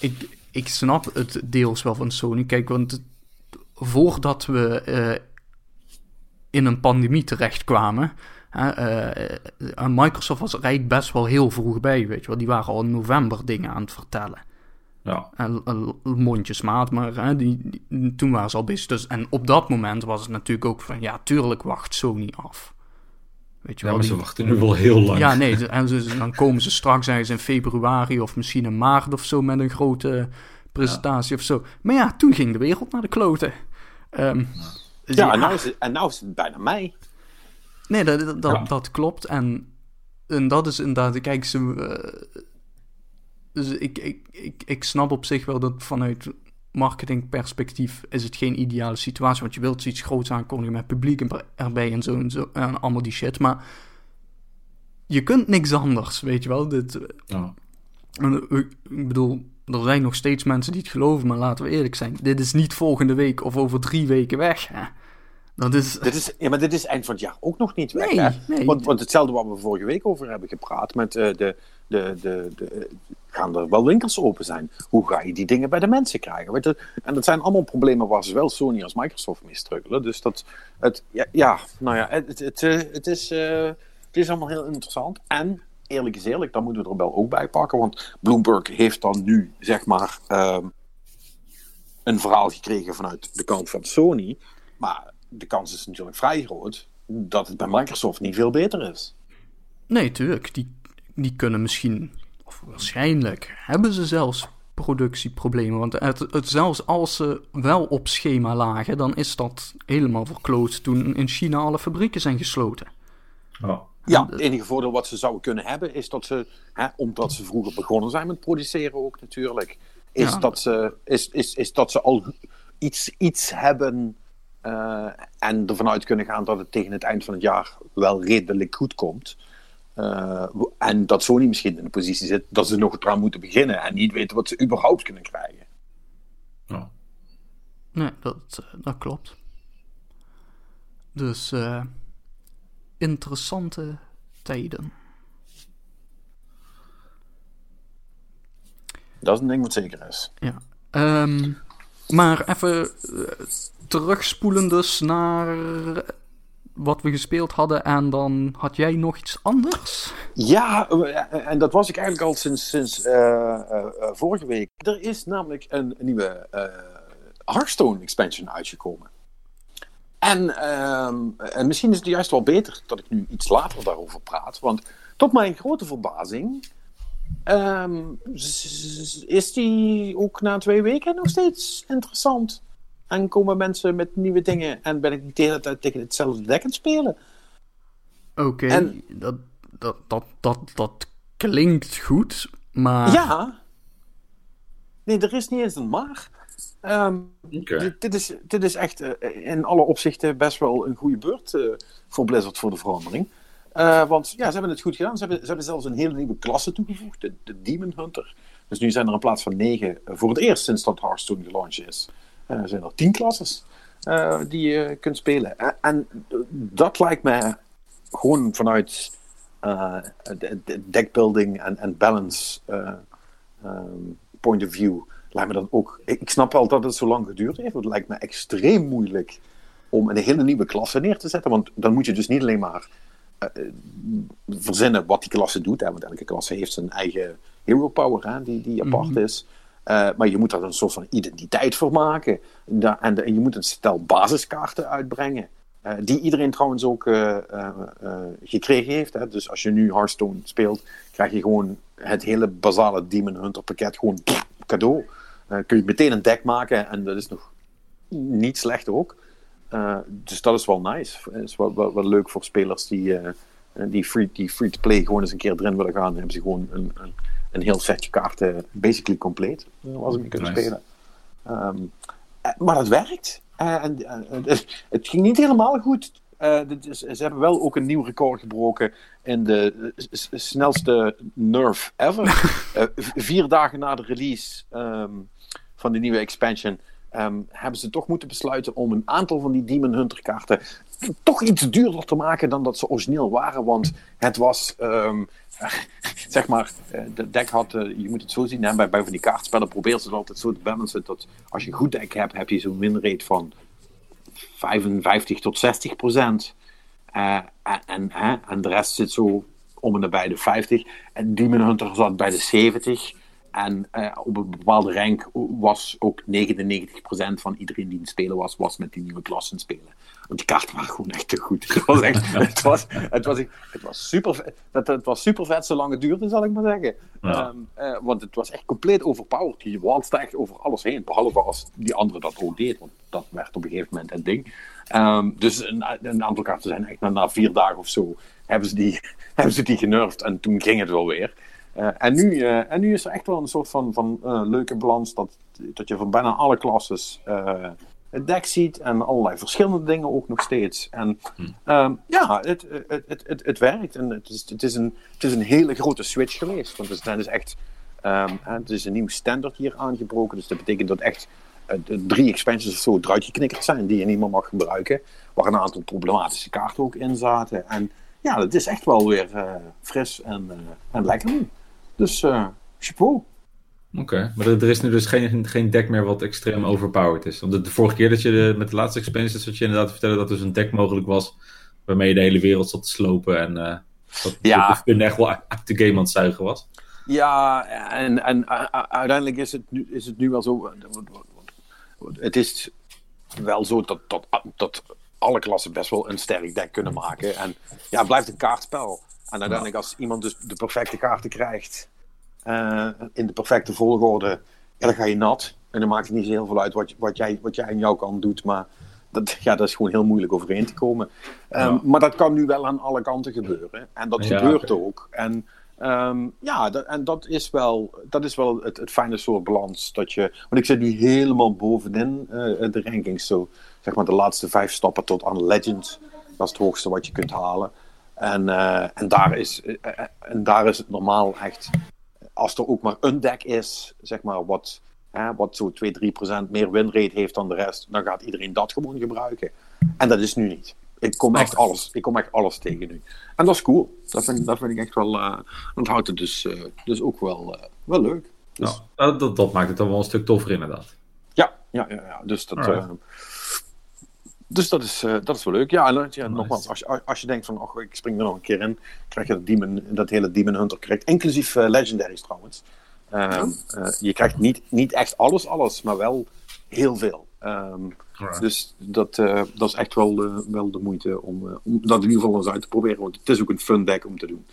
ik, ik snap het deels wel van Sony. Kijk, want voordat we uh, in een pandemie terechtkwamen... Uh, Microsoft was er eigenlijk best wel heel vroeg bij, weet je wel. Die waren al in november dingen aan het vertellen. Ja. En, mondjesmaat, maar hè, die, die, toen waren ze al bezig. Dus, en op dat moment was het natuurlijk ook van... Ja, tuurlijk wacht Sony af. Weet je ja, wel, maar ze wachten nu wel heel lang. Ja, nee, en ze, dan komen ze straks in februari of misschien in maart of zo met een grote presentatie of zo. Maar ja, toen ging de wereld naar de kloten. Um, ja, ja, En, nou is het, en nou is het bijna mei. Nee, dat, dat, dat klopt. En, en dat is inderdaad, kijk, ze, uh, dus ik, ik, ik, ik snap op zich wel dat vanuit marketingperspectief is het geen ideale situatie. Want je wilt iets groots aankondigen met publiek erbij en zo en zo. En allemaal die shit. Maar je kunt niks anders, weet je wel. Dit, ja. Ik bedoel, er zijn nog steeds mensen die het geloven. Maar laten we eerlijk zijn. Dit is niet volgende week of over drie weken weg. Hè? Dat is... Dit is, ja, maar dit is eind van het jaar ook nog niet weg. Nee, hè? Nee. Want, want hetzelfde wat we vorige week over hebben gepraat met uh, de, de, de, gaan er wel winkels open zijn? Hoe ga je die dingen bij de mensen krijgen? En dat zijn allemaal problemen waar zowel Sony als Microsoft mee struggelen. Dus dat, het, ja, nou ja, het, het, het, is, uh, het is allemaal heel interessant. En eerlijk is eerlijk, daar moeten we er wel ook bij pakken. Want Bloomberg heeft dan nu, zeg maar, ehm, een verhaal gekregen vanuit de kant van Sony. Maar de kans is natuurlijk vrij groot dat het bij Microsoft niet veel beter is. Nee, tuurlijk. Die, die kunnen misschien, of waarschijnlijk, hebben ze zelfs productieproblemen. Want het, het, zelfs als ze wel op schema lagen, dan is dat helemaal verkloot toen in China alle fabrieken zijn gesloten. Oh. Ja, het enige voordeel wat ze zouden kunnen hebben is dat ze, hè, omdat ze vroeger begonnen zijn met produceren ook natuurlijk, is, dat, ze, is, is, is dat ze al iets, iets hebben uh, en ervan uit kunnen gaan dat het tegen het eind van het jaar wel redelijk goed komt. Uh, en dat Sony misschien in de positie zit dat ze nog eraan moeten beginnen en niet weten wat ze überhaupt kunnen krijgen. Ja. Nee, dat, eh, dat klopt. Dus uh, interessante tijden. Dat is een ding wat zeker is. Ja. Um, maar even terugspoelen dus naar wat we gespeeld hadden en dan had jij nog iets anders? Ja, en dat was ik eigenlijk al sinds, sinds uh, uh, vorige week. Er is namelijk een, nieuwe Hearthstone expansion uitgekomen. En, ehm, en misschien is het juist wel beter dat ik nu iets later daarover praat. Want tot mijn grote verbazing um, is die ook na twee weken nog steeds interessant. En komen mensen met nieuwe dingen en ben ik niet de hele tijd tegen hetzelfde dek aan het spelen. Oké, dat, dat, dat, dat, dat klinkt goed, maar... Ja. Nee, er is niet eens een maar. Um, dit, is, dit is echt uh, in alle opzichten best wel een goede beurt uh, voor Blizzard voor de verandering. Uh, want ja, ze hebben het goed gedaan. Ze hebben, ze hebben zelfs een hele nieuwe klasse toegevoegd, de, de Demon Hunter. Dus nu zijn er in plaats van negen, voor het eerst sinds dat Hearthstone gelaunched is, er zijn er tien klasses die je kunt spelen. En, dat lijkt mij gewoon vanuit de deckbuilding en, balance um, point of view lijkt me dat ook. Ik snap wel dat het zo lang geduurd heeft. Het lijkt me extreem moeilijk om een hele nieuwe klasse neer te zetten. Want dan moet je dus niet alleen maar uh, verzinnen wat die klasse doet. Hè, want elke klasse heeft zijn eigen hero power hè, die, die apart mhm. is. Uh, maar je moet daar een soort van identiteit voor maken. En, je moet een stel basiskaarten uitbrengen. Uh, die iedereen trouwens ook gekregen heeft. Hè. Dus als je nu Hearthstone speelt, krijg je gewoon het hele basale Demon Hunter pakket gewoon cadeau. Uh, kun je meteen een deck maken en dat is nog niet slecht ook. Dus dat is wel nice. Het is wel, wel, leuk voor spelers die, die free-to-play free gewoon eens een keer erin willen gaan. Dan hebben ze gewoon een, een, een heel setje kaarten, basically compleet, als ze mee kunnen nice. spelen. Um, maar het werkt. en, het ging niet helemaal goed. Uh, ze hebben wel ook een nieuw record gebroken in de snelste nerf ever. uh, vier dagen na de release um, van de nieuwe expansion um, hebben ze toch moeten besluiten om een aantal van die Demon Hunter kaarten toch iets duurder te maken dan dat ze origineel waren. Want het was, um, zeg maar, eh, de deck had, uh, je moet het zo zien, bij, bij van die kaartspellen proberen ze het altijd zo te balancen dat als je een goed deck hebt, heb je zo'n winrate van 55 tot 60 procent. Uh, en, en, en de rest zit zo om en nabij de 50. En Demon Hunter zat bij de 70. En uh, op een bepaalde rank was ook 99% van iedereen die in het spelen was, was met die nieuwe klassen spelen. Want die kaarten waren gewoon echt te goed. Het was, echt, het was, het was, het was, super, het, het was super vet zolang het duurde, zal ik maar zeggen. Ja. Um, uh, want het was echt compleet overpowered. Je walste echt over alles heen. Behalve als die andere dat ook deed. Want dat werd op een gegeven moment het ding. Um, dus een, een, aantal kaarten zijn echt na, na vier dagen of zo hebben ze die, hebben ze die genervd. En toen ging het wel weer. Uh, en, nu, uh, en nu is er echt wel een soort van, van uh, leuke balans dat, dat je van bijna alle klasses het deck ziet en allerlei verschillende dingen ook nog steeds. En hm. um, ja, het, het, het, het, het werkt en het is, het, is een, het is een hele grote switch geweest. Want het is, het is echt um, het is een nieuw standaard hier aangebroken. Dus dat betekent dat echt drie expansions of zo eruit geknikkerd zijn die je niet meer mag gebruiken. Waar een aantal problematische kaarten ook in zaten. En ja, het is echt wel weer fris en, en lekker nu. Dus uh, chapeau. Oké, okay, maar er, is nu dus geen, geen deck meer wat extreem overpowered is. Want de, de vorige keer dat je de, met de laatste expansion dat je inderdaad vertellen dat er dus een deck mogelijk was waarmee je de hele wereld zat te slopen en uh, Dat Ja. de echt wel uit de game aan het zuigen was. Ja, en, en uiteindelijk is het, nu, is het nu wel zo. Het is wel zo dat, dat, dat alle klassen best wel een sterk deck kunnen maken. En ja, het blijft een kaartspel. En uiteindelijk, als iemand dus de perfecte kaarten krijgt. Uh, in de perfecte volgorde. Ja, dan ga je nat. En dan maakt het niet zo heel veel uit wat, wat, jij, wat jij aan jouw kant doet. Maar dat, ja, dat is gewoon heel moeilijk overeen te komen. Um, ja. Maar dat kan nu wel aan alle kanten gebeuren. En dat ja, gebeurt okay. ook. En um, ja, dat, en dat is wel, dat is wel het, het fijne soort balans. Dat je, want ik zit nu helemaal bovenin uh, de rankings. Zo, zeg maar de laatste vijf stappen tot aan Legend. Dat is het hoogste wat je kunt halen. En, uh, en, daar, is, uh, en daar is het normaal echt. Als er ook maar een deck is, zeg maar, wat, hè, wat zo 2, 3% meer winrate heeft dan de rest, dan gaat iedereen dat gewoon gebruiken. En dat is nu niet. Ik kom echt alles, ik kom echt alles tegen nu. En dat is cool. Dat vind, dat vind ik echt wel. Uh, dat houdt het dus, uh, dus ook wel, uh, wel leuk. Dus, nou, dat, dat maakt het dan wel een stuk toffer, inderdaad. Ja, ja, ja, ja. Dus dat. Dus dat is, dat is wel leuk. Ja, en ja, nice. nogmaals, als je, als je denkt van, oh, ik spring er nog een keer in, krijg je dat, demon, dat hele Demon Hunter krijgt. Inclusief Legendaries trouwens. Um, je krijgt niet, niet echt alles, alles, maar wel heel veel. Um, right. Dus dat, uh, dat is echt wel de, wel de moeite om, uh, om dat in ieder geval eens uit te proberen. Want het is ook een fun deck om te doen.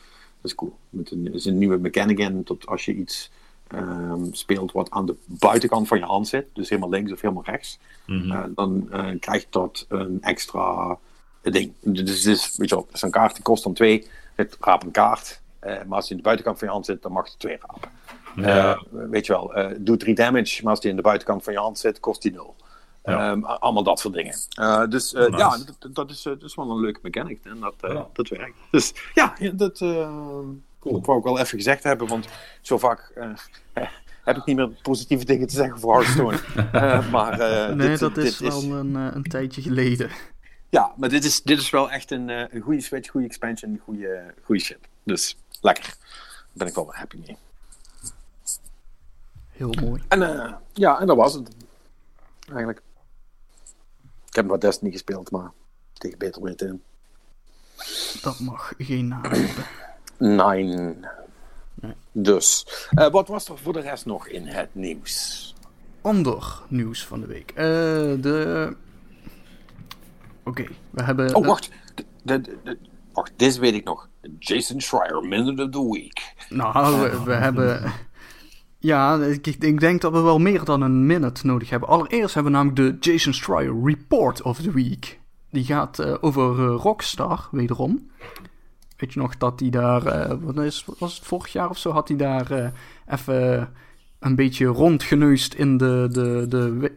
Dat is cool. Met een, is een nieuwe mechanic in. Dat als je iets um, speelt wat aan de buitenkant van je hand zit, dus helemaal links of helemaal rechts, mm -hmm. uh, dan krijgt dat een extra ding. Dus, dus weet je wel, zo'n kaart die kost dan twee. Het raap een kaart. maar als die in de buitenkant van je hand zit, dan mag je twee rapen. Ja. weet je wel, doe drie damage, maar als die in de buitenkant van je hand zit, kost die nul. Ja. Um, allemaal dat soort dingen. Uh, dus uh, nice. ja, dat, dat, is, uh, dat is wel een leuke mechanic en dat, ja. dat werkt. Dus ja, dat cool. dat wou ik wel even gezegd hebben, want zo vaak heb ik niet meer positieve dingen te zeggen voor Hearthstone. maar, nee, dit, dat dit is wel een, een tijdje geleden. Ja, maar dit is, dit is wel echt een, een goede switch, goede expansion, goede, goede shit. Dus lekker. Daar ben ik wel happy mee. Heel mooi. En ja, en dat was het. Eigenlijk. Ik heb wat Destiny gespeeld, maar tegen beter weten. Dat mag geen naam hebben. Nine. Nee. Dus, uh, wat was er voor de rest nog in het nieuws? Ander nieuws van de week. Uh, de... Oké, okay, we hebben... Oh, wacht. De, de, de, wacht, dit weet ik nog. Jason Schreier, Minute of the Week. Nou, we, we hebben... Ja, ik, ik, denk dat we wel meer dan een minute nodig hebben. Allereerst hebben we namelijk de Jason Schreier Report of the Week. Die gaat uh, over uh, Rockstar, wederom. Weet je nog dat hij daar, uh, wat is, was het vorig jaar of zo, had hij daar even een beetje rondgeneust in de, de, de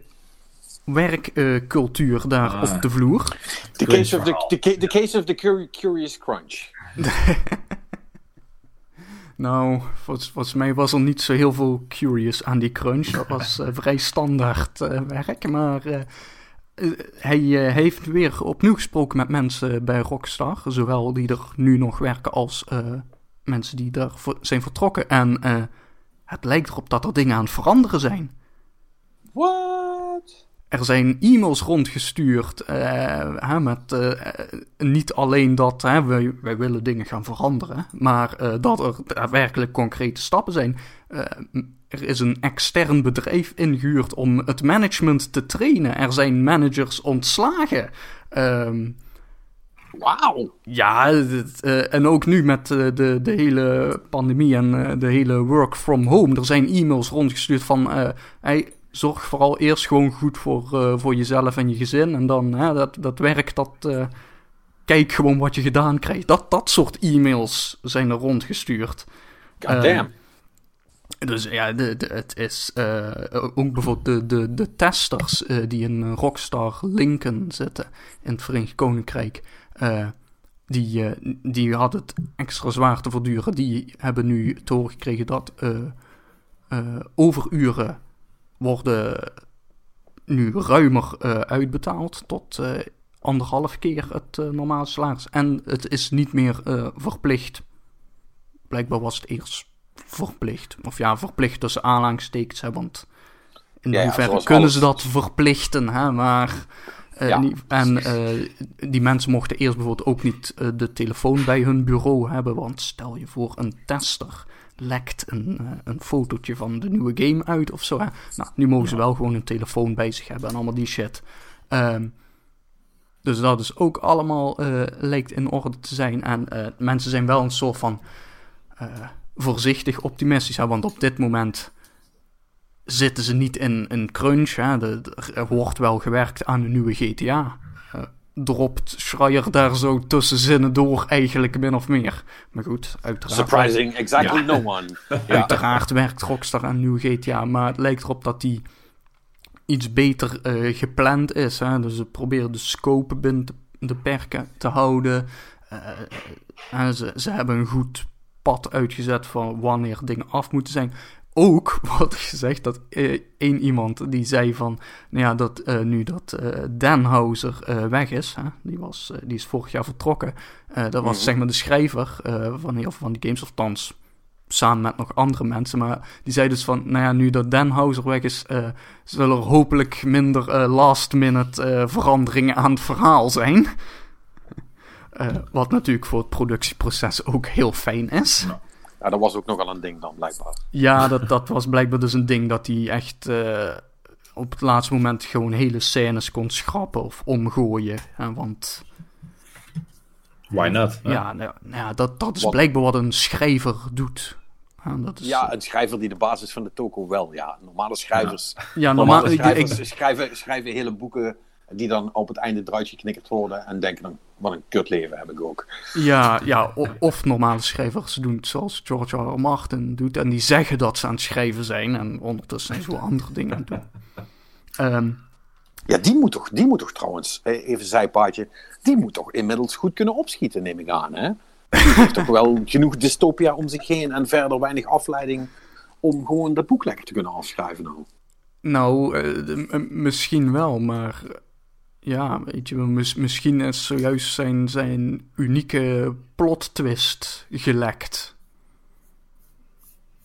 werkcultuur daar ah. op de vloer. The case of the, the, the, case of the Curious Crunch. Nou, volgens, volgens, mij was er niet zo heel veel curious aan die crunch. Dat was uh, vrij standaard uh, werk. Maar uh, hij heeft weer opnieuw gesproken met mensen bij Rockstar. Zowel die er nu nog werken als mensen die er zijn vertrokken. En het lijkt erop dat er dingen aan het veranderen zijn. What? Er zijn e-mails rondgestuurd uh, met uh, niet alleen dat hè, wij, wij, willen dingen gaan veranderen, maar uh, dat er daadwerkelijk concrete stappen zijn. Er is een extern bedrijf ingehuurd om het management te trainen. Er zijn managers ontslagen. Um, Wauw! Ja, het, en ook nu met de, de hele pandemie en de hele work from home. Er zijn e-mails rondgestuurd van... Hey, zorg vooral eerst gewoon goed voor, voor jezelf en je gezin. En dan dat, dat werk, dat. Kijk gewoon wat je gedaan krijgt. Dat, dat soort e-mails zijn er rondgestuurd. God damn. Dus ja, de, het is ook bijvoorbeeld de, de, de testers die in Rockstar Lincoln zitten in het Verenigd Koninkrijk. die, die hadden het extra zwaar te verduren. Die hebben nu te horen gekregen dat overuren worden nu ruimer uitbetaald tot anderhalf keer het normale salaris. En het is niet meer verplicht. Blijkbaar was het eerst verplicht. Of ja, verplicht tussen aanhalingstekens. Want in ja, hoeverre kunnen alles. ze dat verplichten? Hè? Maar Eh, Ja, niet- en eh, die mensen mochten eerst bijvoorbeeld ook niet eh, de telefoon bij hun bureau hebben. Want stel je voor, een tester lekt een, een fotootje van de nieuwe game uit of zo. Hè? Nou, nu mogen ze wel gewoon een telefoon bij zich hebben en allemaal die shit. Ehm, dus dat is ook allemaal lijkt in orde te zijn. En mensen zijn wel een soort van voorzichtig optimistisch. Hè? Want op dit moment zitten ze niet in een crunch. Hè? De- er wordt wel gewerkt aan een nieuwe GTA. Eh, dropt Schreier daar zo tussen zinnen door eigenlijk min of meer. Maar goed, uiteraard. Surprising exactly Ja. no one. Uiteraard werkt Rockstar aan een nieuwe GTA, maar het lijkt erop dat die iets beter eh, gepland is. Hè? Dus ze proberen de scope binnen de, de perken te houden. En ze, ze hebben een goed pad uitgezet van wanneer dingen af moeten zijn. Ook wordt gezegd dat eh, één iemand die zei van, nou ja, dat eh, nu dat eh Danhauser weg is, hè, die, was, die is vorig jaar vertrokken, dat was Mhm. zeg maar de schrijver van heel veel van die games, of thans samen met nog andere mensen, maar die zei dus van, nou ja, nu dat Danhauser weg is, zullen er hopelijk minder last-minute veranderingen aan het verhaal zijn. Eh, wat natuurlijk voor het productieproces ook heel fijn is. Ja, dat was ook nogal een ding dan, blijkbaar. Ja, dat, dat was blijkbaar dus een ding dat hij echt eh, op het laatste moment gewoon hele scènes kon schrappen of omgooien. Hè, want Why not? ja, nou, nou ja, dat, dat is Wat- blijkbaar wat een schrijver doet. Ja, dat is, Ja, een schrijver die de basis van de toko wel. Ja, normale schrijvers, ja, normale normaal, schrijvers ik- schrijven, schrijven hele boeken die dan op het einde eruit geknikkerd worden en denken dan, wat een kut leven heb ik ook. ja, ja, of normale schrijvers doen het zoals George R. R. Martin doet. En die zeggen dat ze aan het schrijven zijn. En ondertussen zijn ze wel andere dingen aan het doen. Ehm, Ja, die moet toch, die moet toch trouwens, eh, even zijpaadje, die moet toch inmiddels goed kunnen opschieten, neem ik aan, hè? Die heeft toch wel genoeg dystopia om zich heen en verder weinig afleiding om gewoon dat boek lekker te kunnen afschrijven nou. Nou, misschien wel, maar ja, weet je, misschien is zojuist zijn, zijn unieke plot twist gelekt.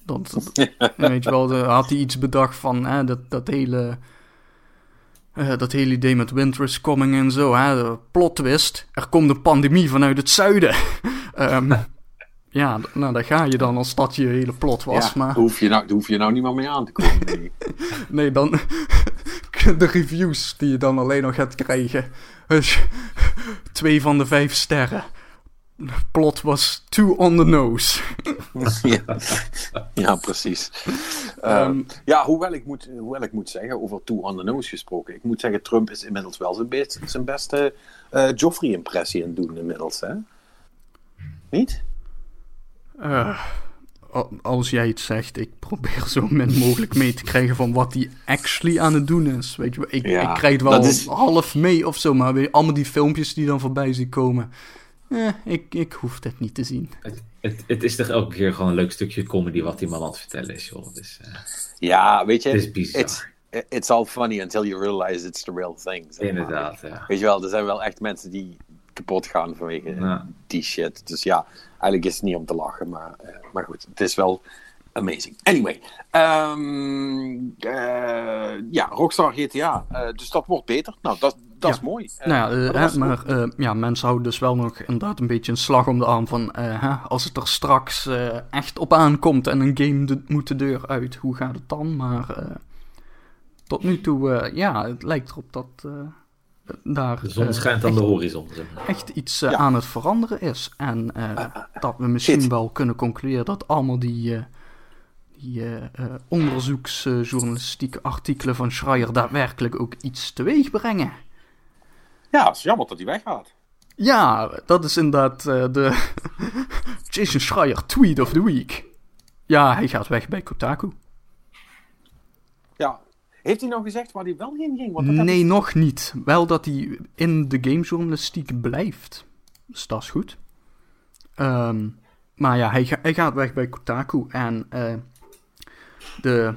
Dat, weet je wel, had hij iets bedacht van hè, dat, dat hele. eh, dat hele idee met Winter is Coming en zo, hè, de plot twist. Er komt een pandemie vanuit het zuiden. Ehm, ja, nou, daar ga je dan als dat je hele plot was. ja, maar... daar, hoef je nou, hoef je nou niet meer mee aan te komen. Nee, dan de reviews die je dan alleen nog gaat krijgen. Dus, twee van de vijf sterren. Plot was too on the nose. ja. ja, precies. Ehm, Ehm, ja, hoewel ik, moet, hoewel ik moet zeggen, over Two on the Nose gesproken. Ik moet zeggen, Trump is inmiddels wel zijn, best, zijn beste eh Joffrey-impressie aan het doen inmiddels, hè? Niet? Eh, als jij het zegt, ik probeer zo min mogelijk mee te krijgen van wat hij actually aan het doen is. Weet je, wel, ik, Ja, ik krijg het wel dat is- half mee of zo, maar weet je, allemaal die filmpjes die dan voorbij zien komen. Eh, ik, ik hoef dit niet te zien. Het, het, het is toch elke keer gewoon een leuk stukje comedy wat die man aan het vertellen is, joh. Dus, eh, Ja, weet je, Het is bizar. It's, it's all funny until you realize it's the real thing. inderdaad, ja. Weet je wel, er zijn wel echt mensen die kapot gaan vanwege Ja. die shit. Dus ja, eigenlijk is het niet om te lachen, maar, eh, maar goed, het is wel amazing. Anyway, ehm, eh, ja, Rockstar GTA, eh, dus dat wordt beter. Nou, dat, dat is mooi. Nou ja, maar ja, mensen houden dus wel nog inderdaad een beetje een slag om de arm van... hè, als het er straks echt op aankomt en een game de- moet de deur uit, hoe gaat het dan? Maar tot nu toe, ja, het lijkt erop dat daar De zon eh, schijnt aan echt, de horizon. zeg maar. echt iets eh, Ja. aan het veranderen is. En eh, dat we misschien shit. wel kunnen concluderen dat allemaal die... eh, die eh, eh, onderzoeksjournalistieke artikelen van Schreier daadwerkelijk ook iets teweeg brengen. Ja, het is jammer dat hij weggaat. Ja, dat is inderdaad eh, de Jason Schreier tweet of the week. Ja, hij gaat weg bij Kotaku. Ja. Heeft hij nou gezegd waar hij wel heen ging? Want Nee, nog niet. Wel dat hij in de gamejournalistiek blijft. Dus dat is goed. Ehm, maar ja, hij, ga- hij gaat weg bij Kotaku. En eh, de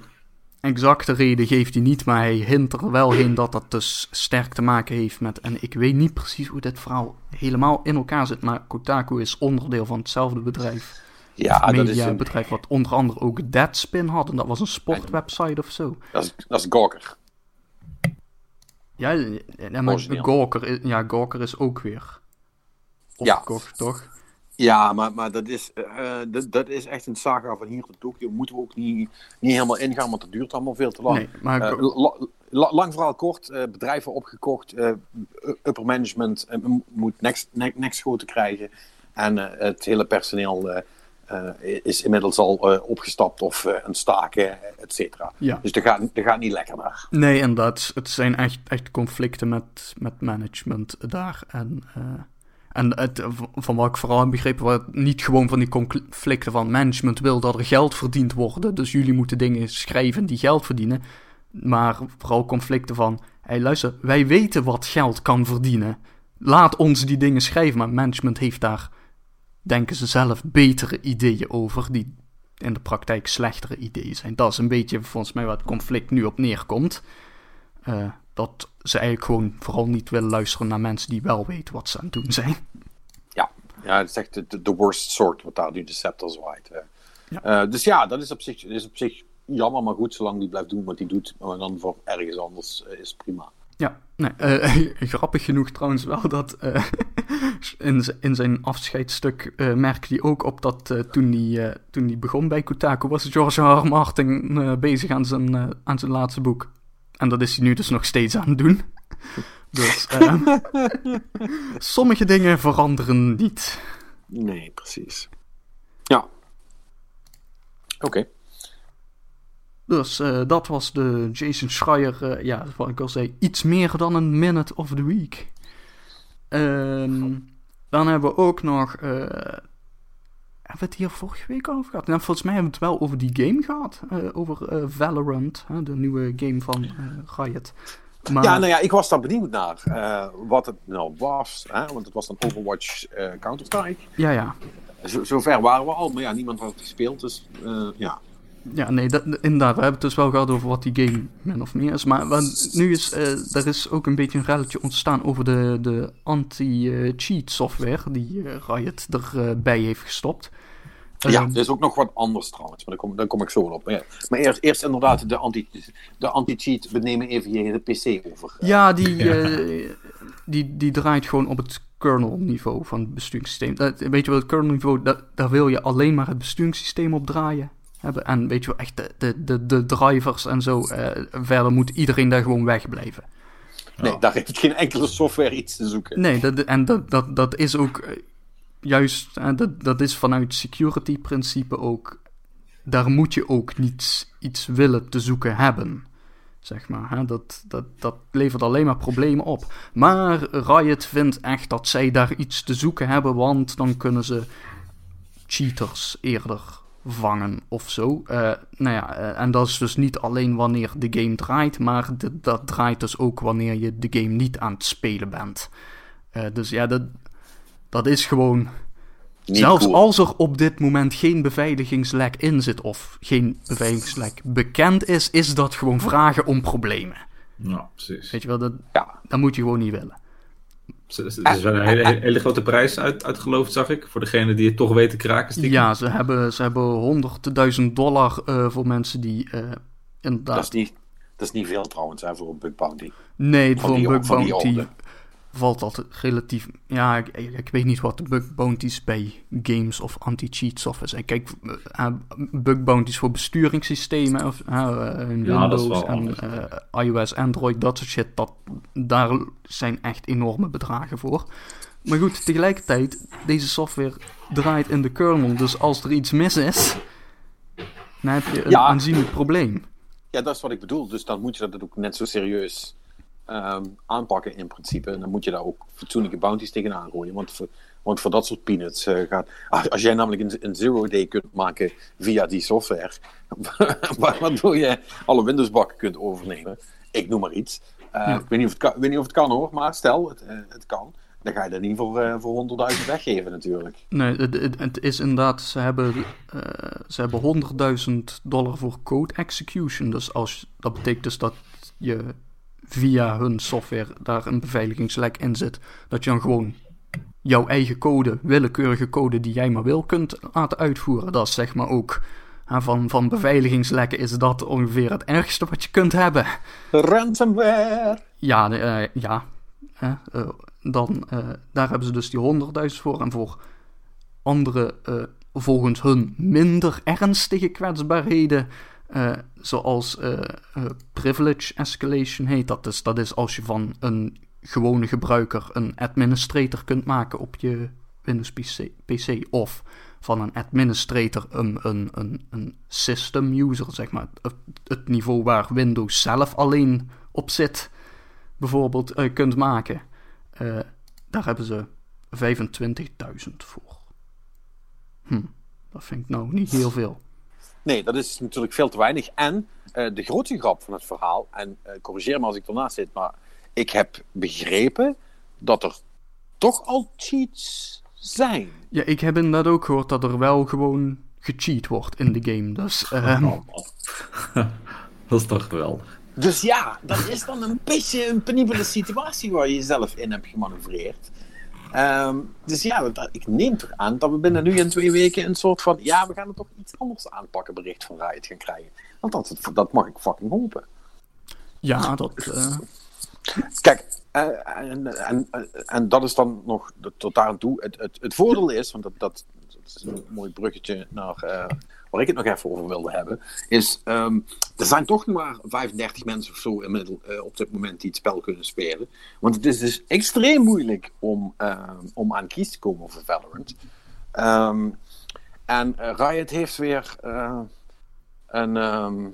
exacte reden geeft hij niet, maar hij hint er wel heen dat dat dus sterk te maken heeft met... En ik weet niet precies hoe dit verhaal helemaal in elkaar zit, maar Kotaku is onderdeel van hetzelfde bedrijf. Ja, dat is, een, mediabedrijf wat onder andere ook Deadspin had. En dat was een sportwebsite of zo. dat is, dat is Gawker. Ja, ja maar. Gawker, is- ja, Gawker is ook weer Ja. opgekocht, toch? Ja, maar, maar dat, is, eh, eh, dat, dat is echt een saga van hier tot Tokio. Moeten we ook niet, niet helemaal ingaan, want dat duurt allemaal veel te lang. Nee, maar Eh, la- la- lang verhaal kort, bedrijven opgekocht, upper management moet next, ne- next schoten krijgen. En het hele personeel is inmiddels al eh, opgestapt of eh, het staken, et cetera. Ja. Dus dat gaat, dat gaat niet lekker daar. Nee, inderdaad. Het zijn echt, echt conflicten met, met management daar. En, eh, en het, van wat ik vooral heb begrepen, was niet gewoon van die conflicten van management wil dat er geld verdiend worden. Dus jullie moeten dingen schrijven die geld verdienen. Maar vooral conflicten van, hé luister, wij weten wat geld kan verdienen. Laat ons die dingen schrijven. Maar management heeft daar, denken ze zelf, betere ideeën over. Die in de praktijk slechtere ideeën zijn. Dat is een beetje volgens mij waar het conflict nu op neerkomt. Eh, dat ze eigenlijk gewoon vooral niet willen luisteren naar mensen die wel weten wat ze aan het doen zijn. Ja, ja het is echt de, worst sort wat daar nu de scepter zwaait. Ja. Eh, dus ja, dat is op, zich, is op zich jammer, maar goed, zolang die blijft doen wat hij doet, maar dan voor ergens anders eh, is prima. Ja, nee, eh, grappig genoeg trouwens wel dat eh, in, in zijn afscheidstuk eh merkte hij ook op dat toen, hij, toen hij begon bij Kotaku was George R. R. Martin bezig aan zijn, aan zijn laatste boek. En dat is hij nu dus nog steeds aan het doen. Dus sommige dingen veranderen niet. Nee, precies. Ja. Oké. Dus eh, dat was de Jason Schreier, eh, ja, wat ik al zei, iets meer dan een minute of the week. Ehm, dan hebben we ook nog, eh, hebben we het hier vorige week over gehad? Nou, volgens mij hebben we het wel over die game gehad, eh, over Valorant, de nieuwe game van Riot. Maar, Ja, nou ja, ik was daar benieuwd naar wat het nou was. Hè? Want het was dan Overwatch Counter-Strike. ja, ja. Zo, zover waren we al, maar ja, niemand had het gespeeld. Dus ja. Ja, nee, dat, inderdaad. We hebben het dus wel gehad over wat die game min of meer is. Maar wat, nu is eh, er is ook een beetje een relletje ontstaan over de, de anti-cheat software die eh, Riot erbij heeft gestopt. ja, Ehm, er is ook nog wat anders trouwens, maar daar kom, daar kom ik zo op. Maar, ja. maar eerst, eerst inderdaad de anti- de anti-cheat. We nemen even je hele PC over. Ja, die, eh, die, die draait gewoon op het kernel-niveau van het besturingssysteem. Dat, weet je wel, het kernel-niveau, dat, daar wil je alleen maar het besturingssysteem op draaien hebben. En weet je wel, echt de, de, de, de drivers en zo. eh, verder moet iedereen daar gewoon wegblijven. Nee, daar heeft geen enkele software iets te zoeken. Nee, dat, en dat, dat, dat is ook eh, juist, eh, dat, dat is vanuit security principe ook, daar moet je ook niet iets willen te zoeken hebben. Zeg maar, hè? Dat, dat, dat levert alleen maar problemen op. Maar Riot vindt echt dat zij daar iets te zoeken hebben, want dan kunnen ze cheaters eerder vangen of zo. Eh, nou ja, eh, en dat is dus niet alleen wanneer de game draait, maar dat draait dus ook wanneer je de game niet aan het spelen bent. Eh, dus ja, dat, dat is gewoon. Niet zelfs cool. als er op dit moment geen beveiligingslek in zit of geen beveiligingslek bekend is, is dat gewoon vragen om problemen. Ja, precies. Weet je wel, dat, Ja, dat moet je gewoon niet willen. Er is er is wel een hele, hele grote prijs uit, uitgeloofd, zag ik. Voor degene die het toch weten kraken. stiekem. Ja, ze hebben, ze hebben honderdduizend dollar eh, voor mensen die eh, inderdaad... dat is, niet, dat is niet veel trouwens hè, voor een bug bounty. Nee, Van voor een bug van die bounty. Valt dat relatief... Ja, ik, ik weet niet wat de bug bounties bij games of anti-cheat software zijn. Kijk, eh, bug bounties voor besturingssystemen of eh, in Ja, dat is Windows en eh, iOS, Android, dat soort shit. Dat, daar zijn echt enorme bedragen voor. Maar goed, tegelijkertijd, deze software draait in de kernel. Dus als er iets mis is, dan heb je een Ja. aanzienlijk probleem. Ja, dat is wat ik bedoel. Dus dan moet je dat ook net zo serieus ehm, aanpakken in principe. En dan moet je daar ook fatsoenlijke bounties tegenaan gooien. Want voor, want voor dat soort peanuts eh, gaat... Als, als jij namelijk een, een zero-day kunt maken via die software... wa- waardoor je alle Windows-bakken kunt overnemen. Ik noem maar iets. Eh, ik, weet niet of het kan, weet niet of het kan hoor, maar stel, het, eh, het kan. Dan ga je dat niet voor, voor 100.000 weggeven natuurlijk. Nee, het, het, het is inderdaad, ze hebben, ze hebben 100.000 dollar voor code execution. Dus als, dat betekent dus dat je via hun software daar een beveiligingslek in zit. Dat je dan gewoon jouw eigen code, willekeurige code die jij maar wil, kunt laten uitvoeren. Dat is zeg maar ook van, van beveiligingslekken is dat ongeveer het ergste wat je kunt hebben. Ransomware. Ja, eh, ja. Eh, eh, dan, daar hebben ze dus die 100.000 voor. En voor andere, volgens hun minder ernstige kwetsbaarheden, eh, zoals eh, eh, privilege escalation heet dat. Dus dat is als je van een gewone gebruiker een administrator kunt maken op je Windows PC, of van een administrator een, een, een, een system user, zeg maar. Het, het niveau waar Windows zelf alleen op zit, bijvoorbeeld, kunt maken. Daar hebben ze 25.000 voor. Hm, dat vind ik nou niet heel veel. Nee, dat is natuurlijk veel te weinig. En eh, de grote grap van het verhaal, en eh, corrigeer me als ik ernaast zit, maar ik heb begrepen dat er toch al cheats zijn. Ja, ik heb inderdaad ook gehoord dat er wel gewoon gecheat wordt in de game. Dus ehm, dat is toch geweldig. Dus ja, dat is dan een beetje een penibele situatie waar je jezelf in hebt gemanoeuvreerd. Ehm, dus ja, dat- ik neem toch aan dat we binnen nu in twee weken een soort van... Ja, we gaan het toch iets anders aanpakken bericht van Riot gaan krijgen. Want dat, dat mag ik fucking hopen. ja, dat... eh, Kijk, eh, en, en, en, en dat is dan nog tot daar aan toe. Het, het, het voordeel is, want dat, dat, dat is een mooi bruggetje naar eh, waar ik het nog even over wilde hebben, is ehm, er zijn toch nog maar 35 mensen of zo inmiddels eh, op dit moment die het spel kunnen spelen. Want het is dus extreem moeilijk om, ehm, om aan kies te komen voor Valorant. Ehm, en eh, Riot heeft weer eh, een ehm,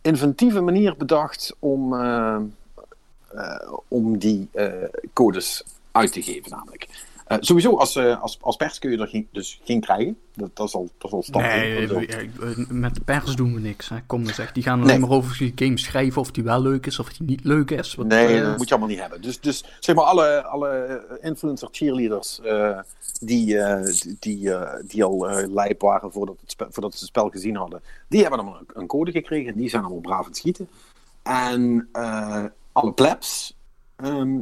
inventieve manier bedacht om, om die codes uit te geven, namelijk. Eh, sowieso, als, eh, als, als pers kun je er geen, dus geen krijgen. Dat, dat is al, dat is al standaard. nee, eh, met de pers doen we niks. Hè. Kom dan zeg, die gaan Nee. alleen maar over die game schrijven of die wel leuk is of die niet leuk is. Wat, Nee, dat moet je allemaal niet hebben. Dus, dus zeg maar, alle, alle influencer cheerleaders die, die, die, die al lijp waren voordat, het voordat ze het spel gezien hadden, die hebben allemaal een, code gekregen. Die zijn allemaal braaf aan het schieten. En alle plebs, ehm,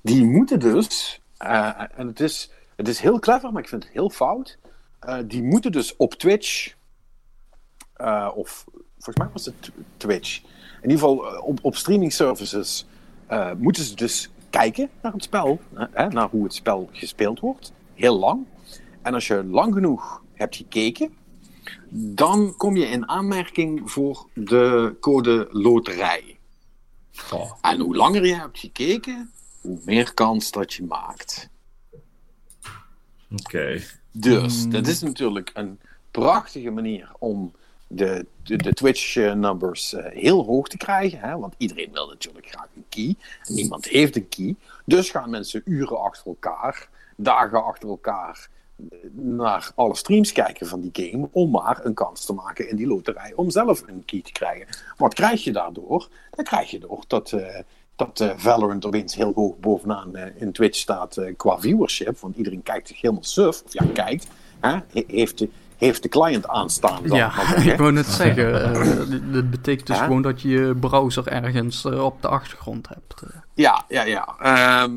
die moeten dus, eh, en het is, het is heel clever, maar ik vind het heel fout. eh, die moeten dus op Twitch, eh, of volgens mij was het Tw- Twitch, in ieder geval op, op streaming services, moeten ze dus kijken naar het spel, hè, naar hoe het spel gespeeld wordt, heel lang. En als je lang genoeg hebt gekeken, dan kom je in aanmerking voor de code loterij. Oh, En hoe langer je hebt gekeken, hoe meer kans dat je maakt. Oké. Dus dat is natuurlijk een prachtige manier om de, de, de Twitch-numbers heel hoog te krijgen. Hè? Want iedereen wil natuurlijk graag een key. En niemand heeft een key. Dus gaan mensen uren achter elkaar, dagen achter elkaar, eh, naar alle streams kijken van die game. Om maar een kans te maken in die loterij om zelf een key te krijgen. Wat krijg je daardoor? Dan krijg je door dat. eh, dat eh, Valorant opeens heel hoog bovenaan eh, in Twitch staat eh, qua viewership. Want iedereen kijkt zich helemaal suf. Of ja, kijkt. Hè? He- heeft, de, heeft de client aanstaan. maar Ja, ik wou net zeggen. dit betekent dus gewoon dat je je browser ergens op de achtergrond hebt. Ja, ja, ja. Ehm,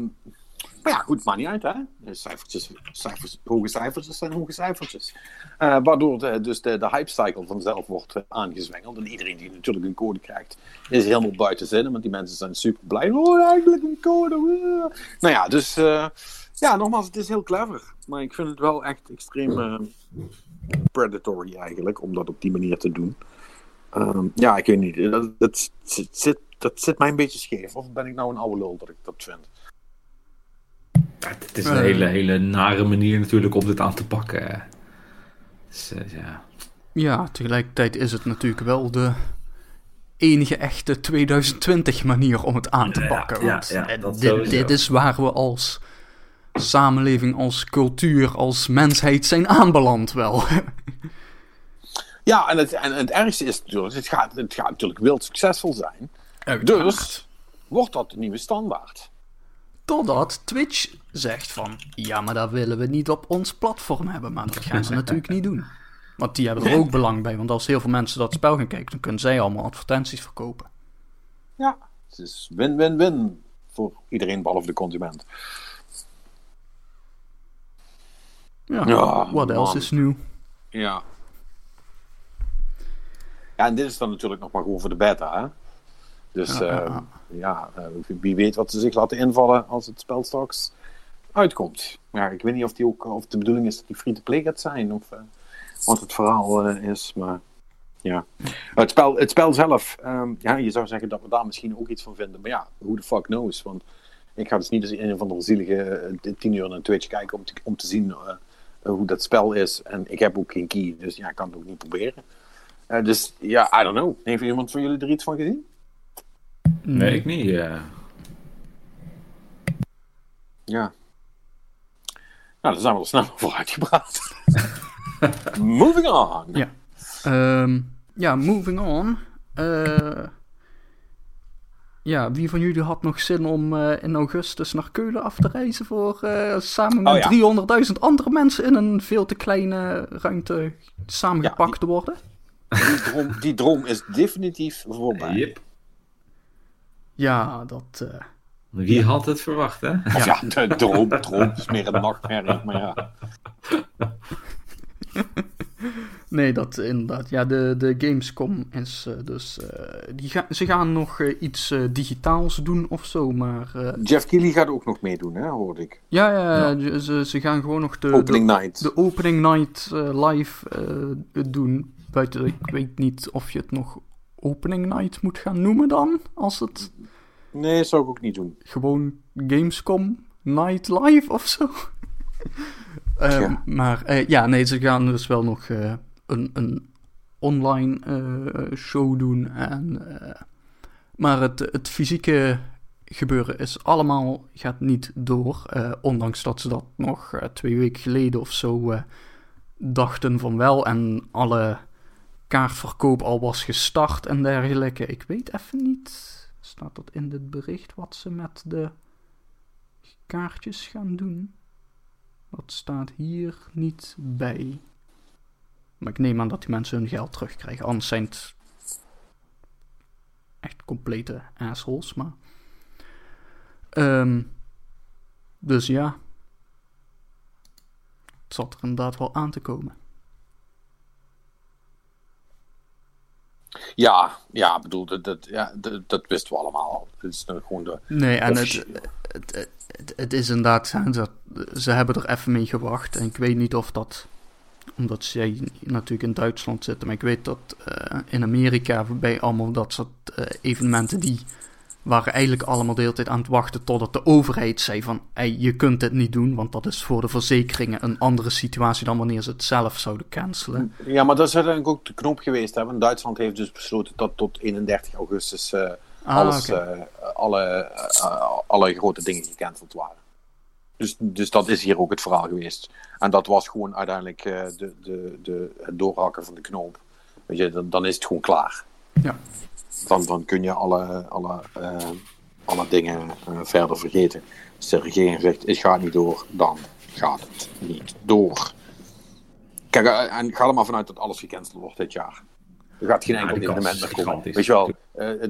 maar ja, goed, maakt niet uit, hè. Cijfertjes, cijfers, hoge cijfertjes zijn hoge cijfertjes. Eh, waardoor de, dus de, de hype-cycle vanzelf wordt eh, aangezwengeld. En iedereen die natuurlijk een code krijgt, is helemaal buiten zinnen. Want die mensen zijn super blij. Oh, eigenlijk een code. Nou ja, dus... eh, ja, nogmaals, het is heel clever. Maar ik vind het wel echt extreem predatory eigenlijk, om dat op die manier te doen. Ehm, ja, ik weet niet. Dat, zit- dat zit mij een beetje scheef. Of ben ik nou een oude lul dat ik dat vind? Het is een Eh. hele, hele nare manier natuurlijk om dit aan te pakken. Dus, eh, ja. Ja, tegelijkertijd is het natuurlijk wel de enige echte 2020 manier om het aan te pakken. ja, Want ja, eh, dat dit, dit is waar we als samenleving, als cultuur, als mensheid zijn aanbeland wel. Ja, en het, en het ergste is natuurlijk, het gaat, het gaat natuurlijk wild succesvol zijn. Dus wordt dat de nieuwe standaard. Totdat Twitch zegt van, ja, maar dat willen we niet op ons platform hebben. Maar dat gaan ze natuurlijk niet doen. Want die hebben er ook belang bij. Want als heel veel mensen dat spel gaan kijken, dan kunnen zij allemaal advertenties verkopen. Ja, het is win-win-win voor iedereen behalve de consument. Ja, Ja, what else is nieuw? Ja. Ja, en dit is dan natuurlijk nog maar gewoon voor de beta, hè? Dus Ja, ja, eh, ja. ja, eh, wie weet wat ze zich laten invallen als het spel straks uitkomt. Ja, ik weet niet of, die ook, of de bedoeling is dat die free-to-play gaat zijn, of eh, wat het verhaal eh, is, maar ja. Het spel, het spel zelf, ehm, ja, je zou zeggen dat we daar misschien ook iets van vinden, maar ja, who the fuck knows, want ik ga dus niet eens een van de zielige tien uur naar Twitch kijken om te, om te zien hoe dat spel is. En ik heb ook geen key, dus ja, ik kan het ook niet proberen. Dus ja, I don't know. Heeft iemand van jullie er iets van gezien? Nee, ik niet. eh. Ja. Nou, daar zijn we er snel voor uitgepraat. Moving on. Ja. Ehm, ja, moving on. Eh, ja, wie van jullie had nog zin om eh, in augustus naar Keulen af te reizen voor eh, samen met Oh, ja. 300.000 andere mensen in een veel te kleine ruimte samengepakt Ja, te worden? Die, droom, die droom is definitief voorbij. Yep. Ja, dat. eh, Wie had het verwacht, hè? Of ja, de droom, droom is meer een nachtmerrie, maar ja. Nee, dat inderdaad. Ja, de, de Gamescom is eh, dus. eh, die ga, ze gaan nog iets digitaals doen of zo, maar. eh, Jeff Keighley gaat ook nog meedoen, hè, hoorde ik. ja, ja, Ze, ze gaan gewoon nog de. Opening de, night. de opening night live eh, doen. Buiten, ik weet niet of je het nog opening night moet gaan noemen dan. Als het Nee, dat zou ik ook niet doen. gewoon Gamescom night live of zo. Ehm, Ja. Maar eh, ja, nee, ze gaan dus wel nog eh, een, een online eh, show doen. En, maar het, het fysieke gebeuren is allemaal, gaat niet door. ondanks dat ze dat nog twee weken geleden of zo dachten van wel. En alle kaartverkoop al was gestart en dergelijke. Ik weet even niet, staat dat in dit bericht, wat ze met de kaartjes gaan doen? Dat staat hier niet bij. Maar ik neem aan dat die mensen hun geld terugkrijgen. Anders zijn het echt complete assholes. Maar... Ehm, dus ja. Het zat er inderdaad wel aan te komen. Ja, ja, ik bedoel, dat, dat, ja, dat, dat wisten we allemaal al. Het is nou gewoon de... Nee, en het, het, het, is inderdaad, dat, ze hebben er even mee gewacht. En ik weet niet of dat, omdat zij natuurlijk in Duitsland zitten, maar ik weet dat eh, in Amerika bij allemaal dat soort eh, evenementen, die waren eigenlijk allemaal de hele tijd aan het wachten totdat de overheid zei van, hey, je kunt dit niet doen, want dat is voor de verzekeringen een andere situatie dan wanneer ze het zelf zouden cancelen. Ja, maar dat is uiteindelijk ook de knop geweest. Hè? Want Duitsland heeft dus besloten dat tot 31 augustus eh, Ah, alles, eh, alle, eh, alle grote dingen gecanceld waren. Dus, dus dat is hier ook het verhaal geweest. En dat was gewoon uiteindelijk de, de, de, het doorhakken van de knoop. Weet je, dan, dan is het gewoon klaar. Ja dan, dan kun je alle, alle, eh, alle dingen eh, verder vergeten. Als de regering zegt, het gaat niet door, dan gaat het niet door. Kijk, eh, en ga er maar vanuit dat alles gecanceld wordt dit jaar. Er gaat geen enkel ja, evenement meer komen. Weet je wel,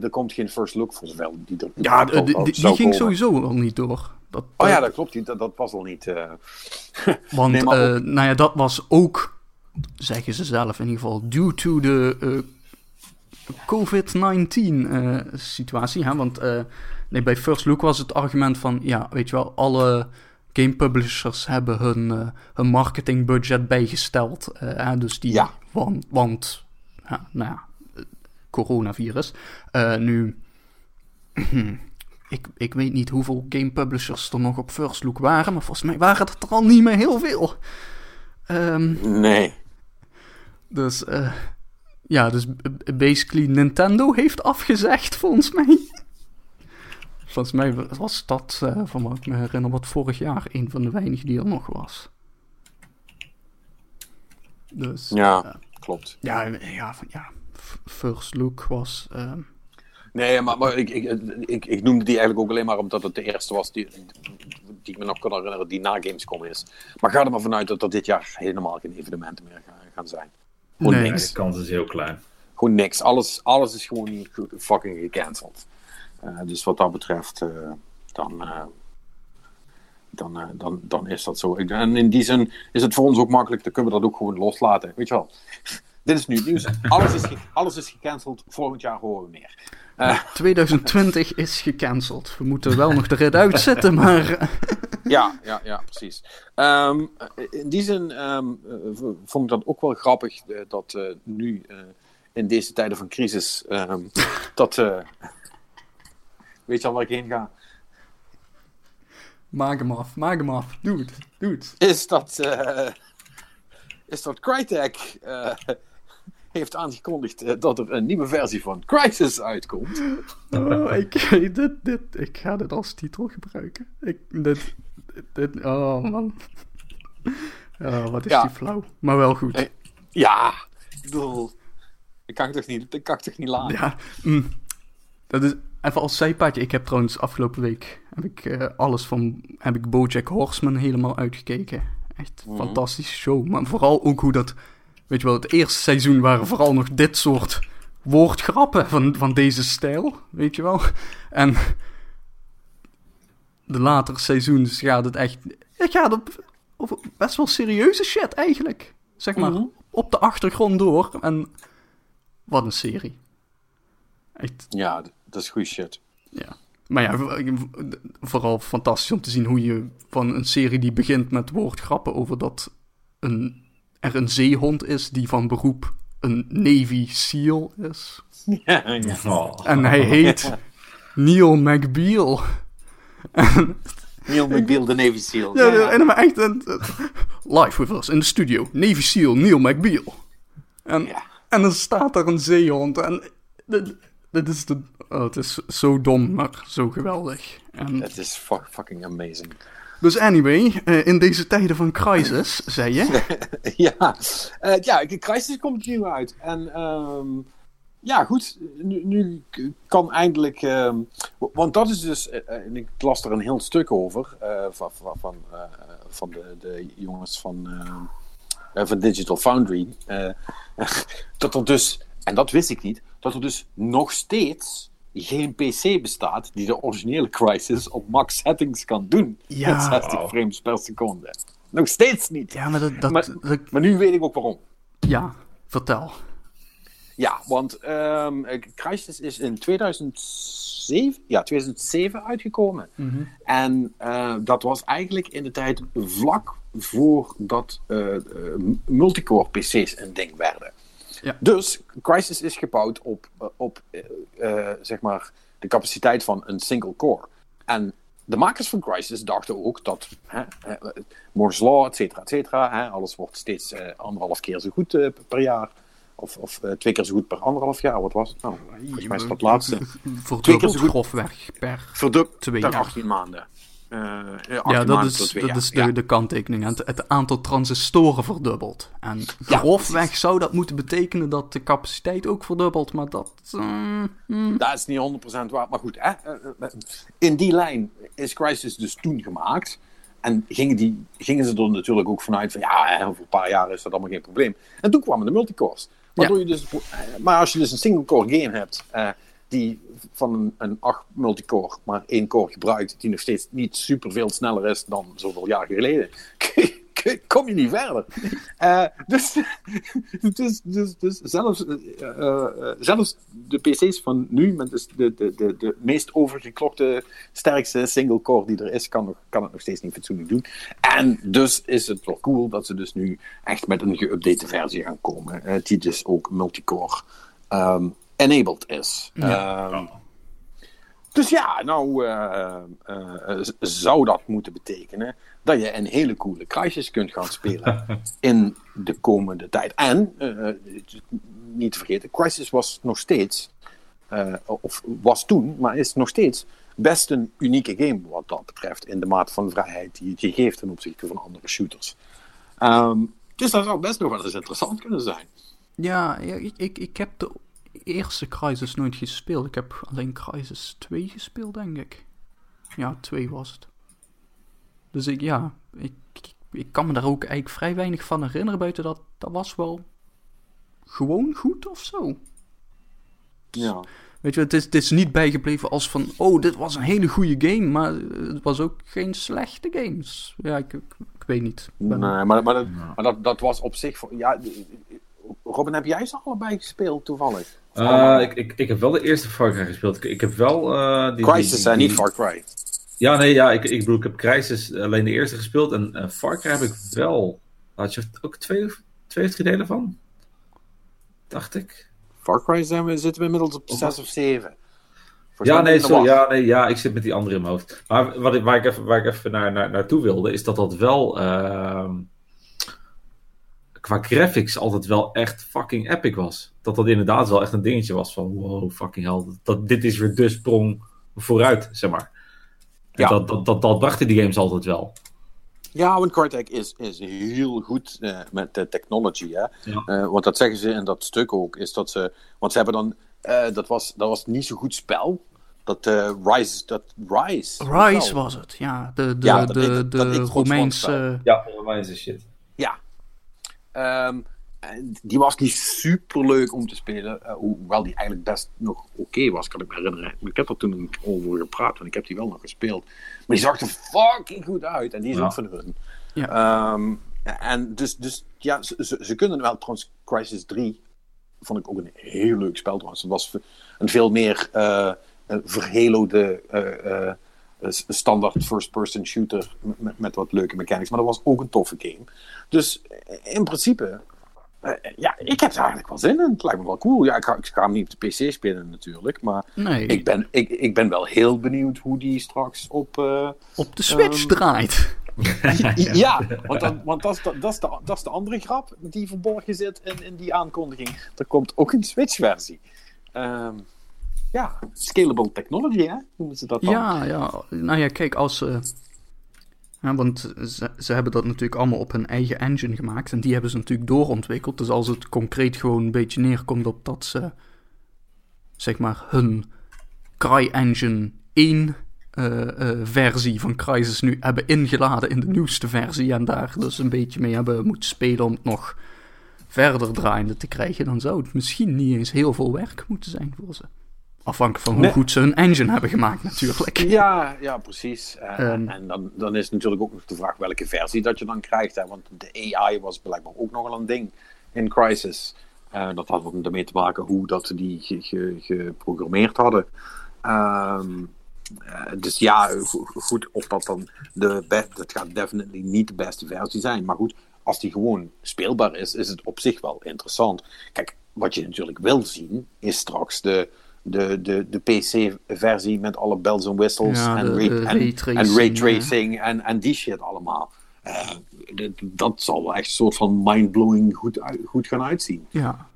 er komt geen first look voor. Die er, ja, die, die ging sowieso nog niet door. Dat, oh ja, dat klopt. Dat, dat was al niet. Want, nou ja, dat was ook, zeggen ze zelf in ieder geval, due to the COVID-19-situatie. Eh, want eh, nee, bij First Look was het argument van, ja, weet je wel, alle game publishers hebben hun, uh, hun marketingbudget bijgesteld. Dus die, want, ja, nou ja, coronavirus. nu, ik, ik weet niet hoeveel game publishers er nog op First Look waren, maar volgens mij waren het er al niet meer heel veel. Um, nee. Dus, eh ja, dus basically Nintendo heeft afgezegd, volgens mij. Volgens mij was dat, eh, van wat ik me herinner, wat vorig jaar een van de weinigen die er nog was. Dus, Ja, klopt. ja, ja, van- ja First Look was... ehm, Nee, maar, maar ik, ik, ik, ik noemde die eigenlijk ook alleen maar omdat het de eerste was die, die ik me nog kan herinneren die na Gamescom is. Maar ga er maar vanuit dat er dit jaar helemaal geen evenementen meer gaan, gaan zijn. Gewoon Nee. Niks. de kans is heel klein. Gewoon niks. Alles, alles is gewoon fucking gecanceld. Eh, dus wat dat betreft, eh, dan, eh, dan, eh, dan, dan is dat zo. Ik- En in die zin is het voor ons ook makkelijk, dan kunnen we dat ook gewoon loslaten. Weet je wel? Dit is nu het nieuws. Alles is, alles is gecanceld. Volgend jaar horen we meer. Eh, 2020 is gecanceld. We moeten wel nog de rit uitzetten, maar... eh, ja, ja, ja, precies. Ehm, in die zin ehm, eh, vond ik dat ook wel grappig eh, dat eh, nu eh, in deze tijden van crisis ehm, dat. eh, weet je al waar ik heen ga? Maak hem af, maak hem af. Doe het, doe het. Is dat. eh, is dat Crytek eh, heeft aangekondigd eh, dat er een nieuwe versie van Crisis uitkomt. Oh, ik, dit, dit, ik ga dit als titel gebruiken. Ik, dit, dit, oh man. Wat is Ja. die flauw. Maar wel goed. Eh, Ja, ik bedoel. Dat kan ik toch niet, dat kan ik toch niet laten? Ja, mm. dat is even als zijpaadje. Ik heb trouwens afgelopen week heb ik, eh, alles van heb ik BoJack Horseman helemaal uitgekeken. Echt Mhm. fantastische show. Maar vooral ook hoe dat, weet je wel, het eerste seizoen waren vooral nog dit soort woordgrappen van, van deze stijl, weet je wel. En de latere seizoens gaat het echt, het gaat op, over best wel serieuze shit eigenlijk. Zeg maar, Mhm. op de achtergrond door. En wat een serie. Echt, Ja, dat is goede shit. ja. Maar ja, vooral fantastisch om te zien hoe je van een serie die begint met woordgrappen over dat een, er een zeehond is die van beroep een Navy SEAL is. Ja, ja. Oh. En hij heet Neil McBeal. Neil McBeal, de Navy SEAL. Ja, ja, en maar echt een, live with us in de studio. Navy SEAL Neil McBeal. En, Ja. en dan staat er een zeehond. En dit, dit is de, oh, het is zo dom, maar zo geweldig. En, Het is fu- fucking amazing. Dus anyway, eh, in deze tijden van crisis, zei je. ja, Eh ja, Crisis komt nieuw uit. En ehm, ja, goed. Nu, kan eindelijk. ehm, want dat is dus. eh, ik las er een heel stuk over. van van, van, de, de jongens van. van Digital Foundry. dat er dus. En dat wist ik niet. Dat er dus nog steeds. Geen PC bestaat die de originele Crisis op max settings kan doen. Ja. Met 60 Wauw. frames per seconde. Nog steeds niet. Ja, maar dat... dat, Maar- dat- Maar nu weet ik ook waarom. ja, vertel. Ja, want ehm eh, Crisis is in 2007, ja, 2007 uitgekomen. En eh, dat was eigenlijk in de tijd vlak voordat eh, multicore PC's een ding werden. Ja. Dus Crisis is gebouwd op, eh, op eh, eh, zeg maar de capaciteit van een single core. En de makers van Crisis dachten ook dat hè, Moore's Law, et cetera, et cetera, hè, alles wordt steeds eh, anderhalf keer zo goed per jaar. Of, of twee keer zo goed per anderhalf jaar. Wat was het nou? Volgens mij is dat het laatste. Verdubbeld zo goed. grofweg per... Twee per jaar. 18 maanden. Eh, eh, 18 Ja, dat is, dat is de, Ja. de kanttekening. Het, het aantal transistoren verdubbelt. En grofweg zou dat moeten betekenen dat de capaciteit ook verdubbelt, maar dat... mm, mm. Dat is niet 100% waar, maar goed. Hè? eh, eh, In die lijn is Crisis dus toen gemaakt. En gingen, die, gingen ze er natuurlijk ook vanuit van ja, over een paar jaar is dat allemaal geen probleem. En toen kwamen de multicores. Waardoor je dus, eh, maar als je dus een single core game hebt eh, die van een, een 8 multicore maar één core gebruikt, die nog steeds niet super veel sneller is dan zoveel jaar geleden, kom je niet verder. Eh, dus, dus, dus, dus zelfs, eh, eh, zelfs de PC's van nu, met dus de, de, de, de meest overgeklokte, sterkste single core die er is, kan, nog, kan het nog steeds niet fatsoenlijk doen. En dus is het wel cool dat ze dus nu echt met een geüpdate versie gaan komen, die dus ook multicore ehm, enabled is. Ehm, dus ja, nou eh, eh, z- zou dat moeten betekenen dat je een hele coole Crisis kunt gaan spelen in de komende tijd. En, eh, eh, niet te vergeten, Crisis was nog steeds, eh, of was toen, maar is nog steeds best een unieke game wat dat betreft in de mate van vrijheid die het je geeft ten opzichte van andere shooters. Ehm, dus dat zou best nog wel eens interessant kunnen zijn. Ja, ja ik, ik, ik heb de eerste Crisis nooit gespeeld. Ik heb alleen Crisis 2 gespeeld, denk ik. Ja, 2 was het. Dus ik, ja, ik, ik, ik kan me daar ook eigenlijk vrij weinig van herinneren buiten dat dat was wel gewoon goed of zo. Ja. Weet je, het is, het is niet bijgebleven als van, oh, dit was een hele goede game, maar het was ook geen slechte games. Ja, ik, ik, ik weet niet. Nee, maar, maar, dat, maar dat, dat was op zich. voor- Ja, Robin, heb jij ze allebei gespeeld toevallig? Uh, ik, ik, ik heb wel de eerste Far Cry gespeeld. Ik, ik heb wel... Uh, die, Crisis en niet Far Cry. Ja, nee, ja, ik, ik bedoel, ik heb Crisis alleen de eerste gespeeld. En uh, Far Cry heb ik wel... Had je ook twee, twee of drie delen van? Dacht ik. Far Cry zijn we, zitten we inmiddels op 6 of 7. Ja nee, zo, ja, nee, ja, ik zit met die andere in mijn hoofd. Maar wat ik, waar, ik even, waar ik even naar, naar, naartoe wilde, is dat dat wel... Uh, qua graphics altijd wel echt fucking epic was. Dat dat inderdaad wel echt een dingetje was van wow, fucking hell. Dat, dit is weer de sprong vooruit, zeg maar. Ja. Dat, dat, dat, dat brachten die games altijd wel. Ja, want Crytek is, is heel goed uh, met de technology. Hè? Ja. Uh, want dat zeggen ze in dat stuk ook. Is dat ze, want ze hebben dan. Uh, dat, was, dat was niet zo goed spel. Dat Rise. Dat Rise, Rise was het, ja. De, de, ja, de, de, de Romeinse. Ja, Romeinse shit. Um, die was niet super leuk om te spelen. Uh, hoewel die eigenlijk best nog oké was, kan ik me herinneren. Ik heb er toen over gepraat, want ik heb die wel nog gespeeld. Maar die zag er fucking goed uit. En die is ja. ook van hun. Ja. Um, en dus, dus ja, ze, ze, kunnen wel. Trouwens, Crisis 3 vond ik ook een heel leuk spel trouwens. Het was een veel meer uh, verhelode uh, standaard first-person shooter met, met, wat leuke mechanics. Maar dat was ook een toffe game. Dus in principe uh, ja, ik heb er eigenlijk wel zin in. Het lijkt me wel cool. Ja, ik ga, ik ga hem niet op de PC spelen natuurlijk. Maar nee. ik, ben, ik, ik ben wel heel benieuwd hoe die straks op... Uh, op de Switch um, draait. ja, want, dan, want dat, is de, dat, is de, dat is de andere grap die verborgen zit in, in die aankondiging. Er komt ook een Switch-versie. Um, ja, scalable technology, hè? Noemen ze dat dan? Ja, ja. Nou ja, kijk, als... Ja, want ze, ze, hebben dat natuurlijk allemaal op hun eigen engine gemaakt. En die hebben ze natuurlijk doorontwikkeld. Dus als het concreet gewoon een beetje neerkomt op dat ze, zeg maar, hun CryEngine 1 uh, uh, versie van Crysis nu hebben ingeladen in de nieuwste versie. En daar dus een beetje mee hebben moeten spelen om het nog verder draaiende te krijgen. Dan zou het misschien niet eens heel veel werk moeten zijn voor ze. Afhankelijk van hoe goed ze hun engine hebben gemaakt, natuurlijk. Ja, ja precies. Um, en dan, dan is natuurlijk ook nog de vraag welke versie dat je dan krijgt. Hè? Want de AI was blijkbaar ook nogal een ding in Crisis. Uh, dat had ook ermee te maken hoe dat ze die ge, ge, geprogrammeerd hadden. Um, uh, dus ja, goed, of dat dan de beste, dat gaat definitely niet de beste versie zijn. Maar goed, als die gewoon speelbaar is, is het op zich wel interessant. Kijk, wat je natuurlijk wil zien, is straks de, de, de, de PC-versie met alle bells en whistles en, de, ray, en, en raytracing en, en die shit allemaal. Uh, dat zal wel echt een soort van mindblowing goed, goed gaan uitzien. Ja,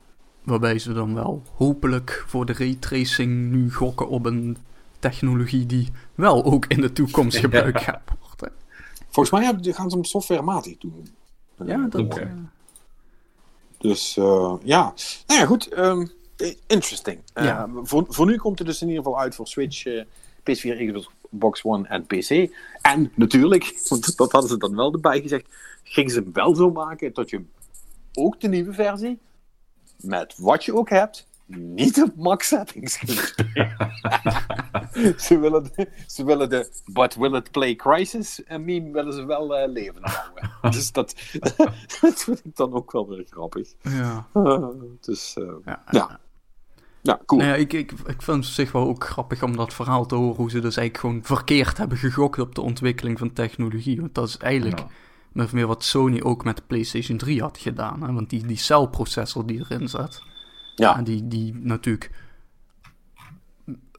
waarbij ze dan wel hopelijk voor de raytracing nu gokken op een technologie die wel ook in de toekomst gebruikt gaat worden. Volgens mij gaan ze hem softwarematig doen. Ja, dat... Okay. Dus uh, ja, nou ja, goed. Um, interesting. Ja. Uh, voor, voor nu komt het dus in ieder geval uit voor Switch, uh, PS4, Xbox One en PC. En natuurlijk, want dat hadden ze dan wel erbij gezegd, gingen ze hem wel zo maken dat je ook de nieuwe versie, met wat je ook hebt, niet op max settings kunt ze, willen de, ze willen de But Will It Play Crisis meme willen ze wel uh, leven houden. dus dat, dat vind ik dan ook wel weer grappig. Ja. Uh, dus uh, ja. ja. Ja, cool. Nou ja, ik, ik, ik vind het zich wel ook grappig om dat verhaal te horen hoe ze dus eigenlijk gewoon verkeerd hebben gegokt op de ontwikkeling van technologie. Want dat is eigenlijk ja. of meer wat Sony ook met de PlayStation 3 had gedaan. Hè? Want die, die celprocessor die erin zat, ja. die, die natuurlijk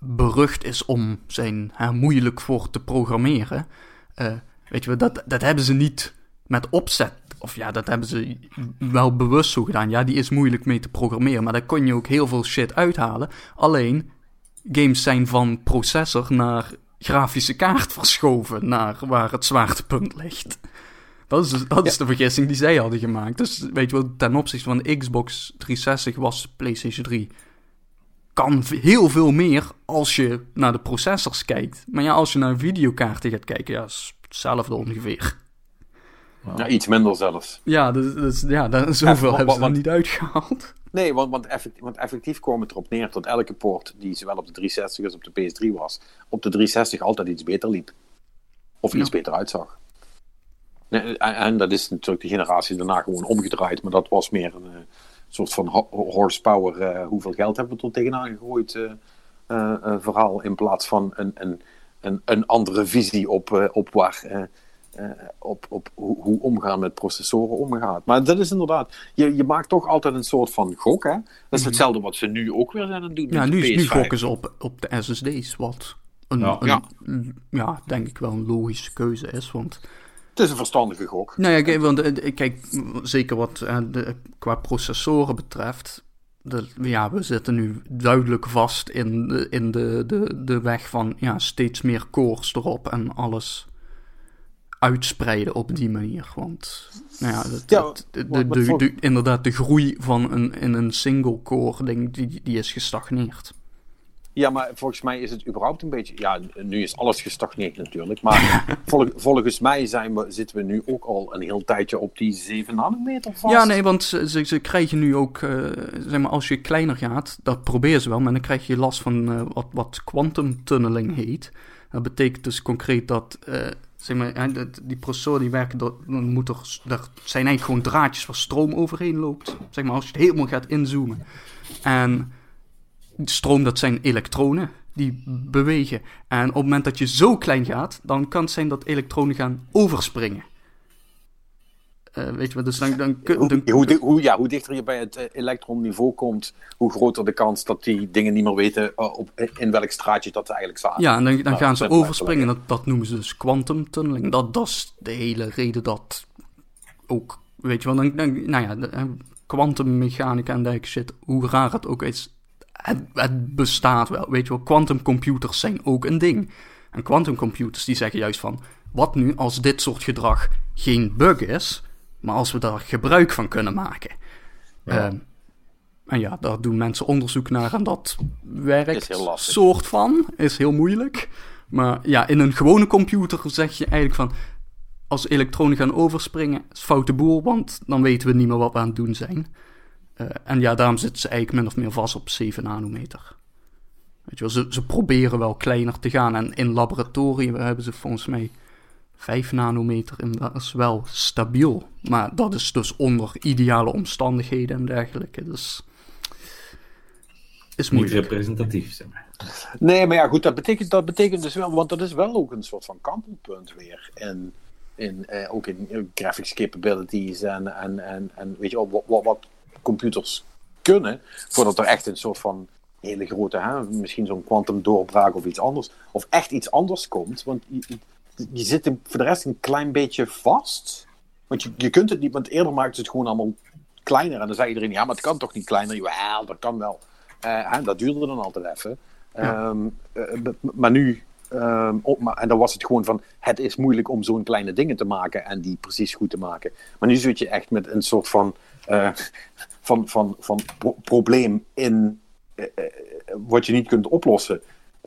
berucht is om zijn hè, moeilijk voor te programmeren. Uh, weet je, dat, dat hebben ze niet met opzet of ja, dat hebben ze wel bewust zo gedaan. Ja, die is moeilijk mee te programmeren, maar daar kon je ook heel veel shit uithalen. Alleen, games zijn van processor naar grafische kaart verschoven, naar waar het zwaartepunt ligt. Dat is, dus, dat is de vergissing die zij hadden gemaakt. Dus weet je wel, ten opzichte van de Xbox 360 was PlayStation 3 kan heel veel meer als je naar de processors kijkt. Maar ja, als je naar videokaarten gaat kijken, ja, is hetzelfde ongeveer. Ja, iets minder zelfs. Ja, dus, dus ja, dan, zoveel hebben ze er niet uitgehaald. Nee, want, want, effectief, want effectief kwam het erop neer dat elke poort die zowel op de 360 als op de PS3 was, op de 360 altijd iets beter liep. Of iets beter uitzag. En, en, dat is natuurlijk de generatie daarna gewoon omgedraaid, maar dat was meer een, eh, soort van horsepower, hoeveel geld hebben we er tegenaan gegooid verhaal, in plaats van een, een, een, een andere visie op, op waar op, op hoe, hoe, omgaan met processoren omgaat. Maar dat is inderdaad, je, je maakt toch altijd een soort van gok. Hè? Dat is mhm. hetzelfde wat ze nu ook weer zijn aan het doen. Ja, nu, nu gokken ze op, op de SSD's, wat een, ja. Een, ja. denk ik wel een logische keuze is. Want het is een verstandige gok. Nou ja, kijk, want, eh, kijk zeker wat uh, de, qua processoren betreft. De, ja, we zitten nu duidelijk vast in, de, in de, de, de weg van ja, steeds meer cores erop en alles uitspreiden op die manier. Want nou ja, de, de, de, inderdaad, de groei van een, in een single core ding, die, die is gestagneerd. Ja, maar volgens mij is het überhaupt een beetje. Ja, nu is alles gestagneerd natuurlijk. Maar volgens mij zijn we, zitten we nu ook al een heel tijdje op die 7 nanometer vast. Ja, nee, want ze, ze krijgen nu ook. Uh, zeg maar, als je kleiner gaat, dat proberen ze wel. Maar dan krijg je last van uh, wat, wat quantum tunneling heet. Dat betekent dus concreet dat. Uh, zeg maar, die processoren die werken, dan moet er, er zijn eigenlijk gewoon draadjes waar stroom overheen loopt. Zeg maar, als je het helemaal gaat inzoomen. En stroom, dat zijn elektronen die bewegen. En op het moment dat je zo klein gaat, dan kan het zijn dat elektronen gaan overspringen. Uh, weet je wat, dus dan, dan, dan, hoe, hoe, ja, hoe dichter je bij het uh, elektronniveau komt, hoe groter de kans dat die dingen niet meer weten uh, op, in welk straatje dat ze eigenlijk staan. Ja, en dan, dan gaan ze overspringen. Dat, dat noemen ze dus quantum tunneling. Dat, dat is de hele reden dat ook, weet je wel, dan, dan, nou ja, kwantummechanica en dergelijke shit, hoe raar het ook is, het, het bestaat wel. Weet je wel, quantumcomputers zijn ook een ding. En quantumcomputers die zeggen juist van, wat nu als dit soort gedrag geen bug is, maar als we daar gebruik van kunnen maken. Ja. Ehm, en ja, daar doen mensen onderzoek naar en dat werkt. Soort van, is heel moeilijk. Maar ja, in een gewone computer zeg je eigenlijk van. Als elektronen gaan overspringen, is foute boel, want dan weten we niet meer wat we aan het doen zijn. Uh, en ja, daarom zitten ze eigenlijk min of meer vast op 7 nanometer. Weet je wel, ze, ze proberen wel kleiner te gaan. En in laboratorium hebben ze volgens mij 5 nanometer en dat is wel stabiel. Maar dat is dus onder ideale omstandigheden en dergelijke. Dus is moeilijk. Niet representatief, zeg maar. Nee, maar ja, goed, dat betekent, dat betekent dus wel, want dat is wel ook een soort van kantelpunt weer. En in, eh, ook in graphics capabilities en, en, en, en weet je wat, wat computers kunnen, voordat er echt een soort van hele grote, hè, misschien zo'n quantum doorbraak of iets anders, of echt iets anders komt. Want je zit voor de rest een klein beetje vast. Want je, je kunt het niet, want eerder maakte het gewoon allemaal kleiner. En dan zei iedereen, ja, maar het kan toch niet kleiner? Ja, dat kan wel. Uh, hè, dat duurde dan altijd even. Ehm, eh, maar nu, um, maar, en dan was het gewoon van, het is moeilijk om zo'n kleine dingen te maken en die precies goed te maken. Maar nu zit je echt met een soort van, uh, van, van, van probleem in wat je niet kunt oplossen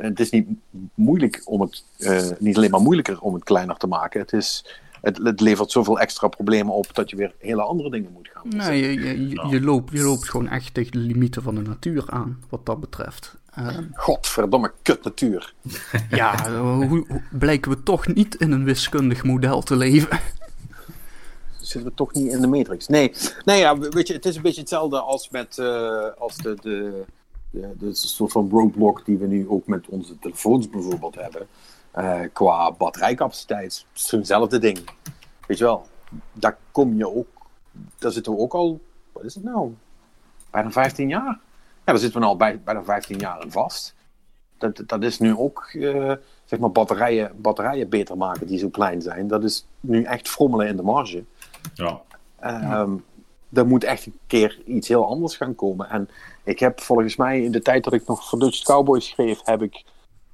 het is niet moeilijk om het, uh, niet alleen maar moeilijker om het kleiner te maken. Het, is, het, het, levert zoveel extra problemen op dat je weer hele andere dingen moet gaan doen. Nee, je, je, je, loopt, je loopt gewoon echt tegen de limieten van de natuur aan, wat dat betreft. Uh, Godverdomme kut natuur. ja, hoe, hoe, blijken we toch niet in een wiskundig model te leven? Zitten we toch niet in de matrix? Nee, nee ja, weet je, het is een beetje hetzelfde als met uh, als de, de ja, dat is een soort van roadblock die we nu ook met onze telefoons bijvoorbeeld hebben. Uh, qua batterijcapaciteit. Hetzelfde ding. Weet je wel, daar kom je ook. Daar zitten we ook al. Wat is het nou? Bijna 15 jaar. Ja, daar zitten we al bij, bijna 15 jaar in vast. Dat, dat is nu ook, uh, zeg maar, batterijen, batterijen beter maken die zo klein zijn. Dat is nu echt frommelen in de marge. Ja. Um, er moet echt een keer iets heel anders gaan komen. En ik heb volgens mij in de tijd dat ik nog voor Dutch Cowboys schreef, heb ik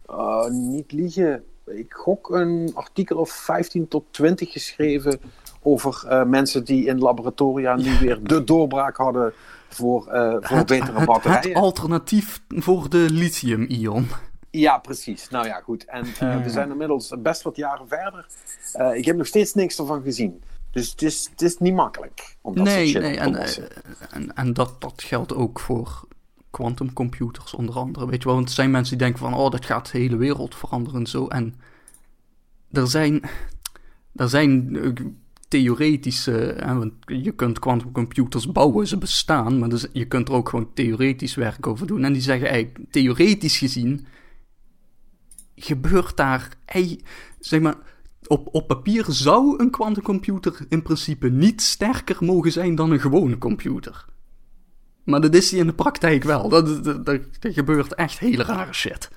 uh, niet liegen. Ik gok een artikel of 15 tot 20 geschreven over uh, mensen die in laboratoria nu weer de doorbraak hadden voor, uh, voor het, betere batterijen. Het alternatief voor de lithium-ion. Ja, precies. Nou ja, goed. En we zijn inmiddels best wat jaren verder. ik heb nog steeds niks ervan gezien. Dus het is, het is niet makkelijk om dat nee, nee, en, eh, en, en, dat, dat geldt ook voor quantumcomputers onder andere. Weet je wel, want er zijn mensen die denken van, oh, dat gaat de hele wereld veranderen en zo. En er zijn, er zijn theoretische, hè, want je kunt quantumcomputers bouwen, ze bestaan, maar dus je kunt er ook gewoon theoretisch werk over doen. En die zeggen eigenlijk, theoretisch gezien, gebeurt daar, zeg maar, op, op papier zou een quantumcomputer in principe niet sterker mogen zijn dan een gewone computer. Maar dat is die in de praktijk wel. Dat, dat, dat, dat gebeurt echt hele rare shit.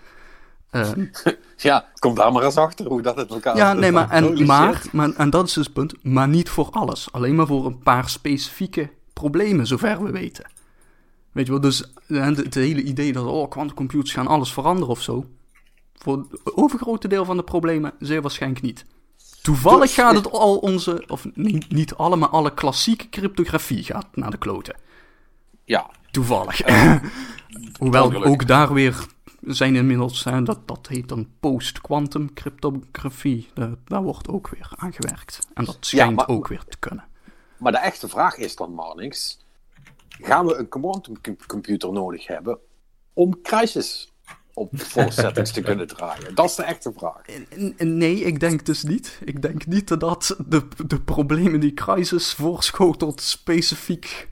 Ehm, Ja, kom daar maar eens achter hoe dat het elkaar ja, nee, maar, en, maar, maar, en dat is dus het punt, maar niet voor alles. Alleen maar voor een paar specifieke problemen, zover we weten. Weet je wel, dus eh, het, het hele idee dat, oh, quantumcomputers gaan alles veranderen of zo. Voor het overgrote deel van de problemen zeer waarschijnlijk niet. Toevallig gaat het al onze, of niet, niet alle, maar alle klassieke cryptografie gaat naar de kloten. Ja, Toevallig. Hoewel ook daar weer zijn inmiddels, hè, dat, dat heet dan post-quantum cryptografie. Da- daar wordt ook weer aan gewerkt. En dat schijnt maar- ook weer te kunnen. maar de echte vraag is dan, Marnix, gaan we een quantumcomputer nodig hebben om crisis op volle settings te kunnen draaien? Dat is de echte vraag. Nee, ik denk dus niet. Ik denk niet dat de, de problemen die Crisis voorschotelt specifiek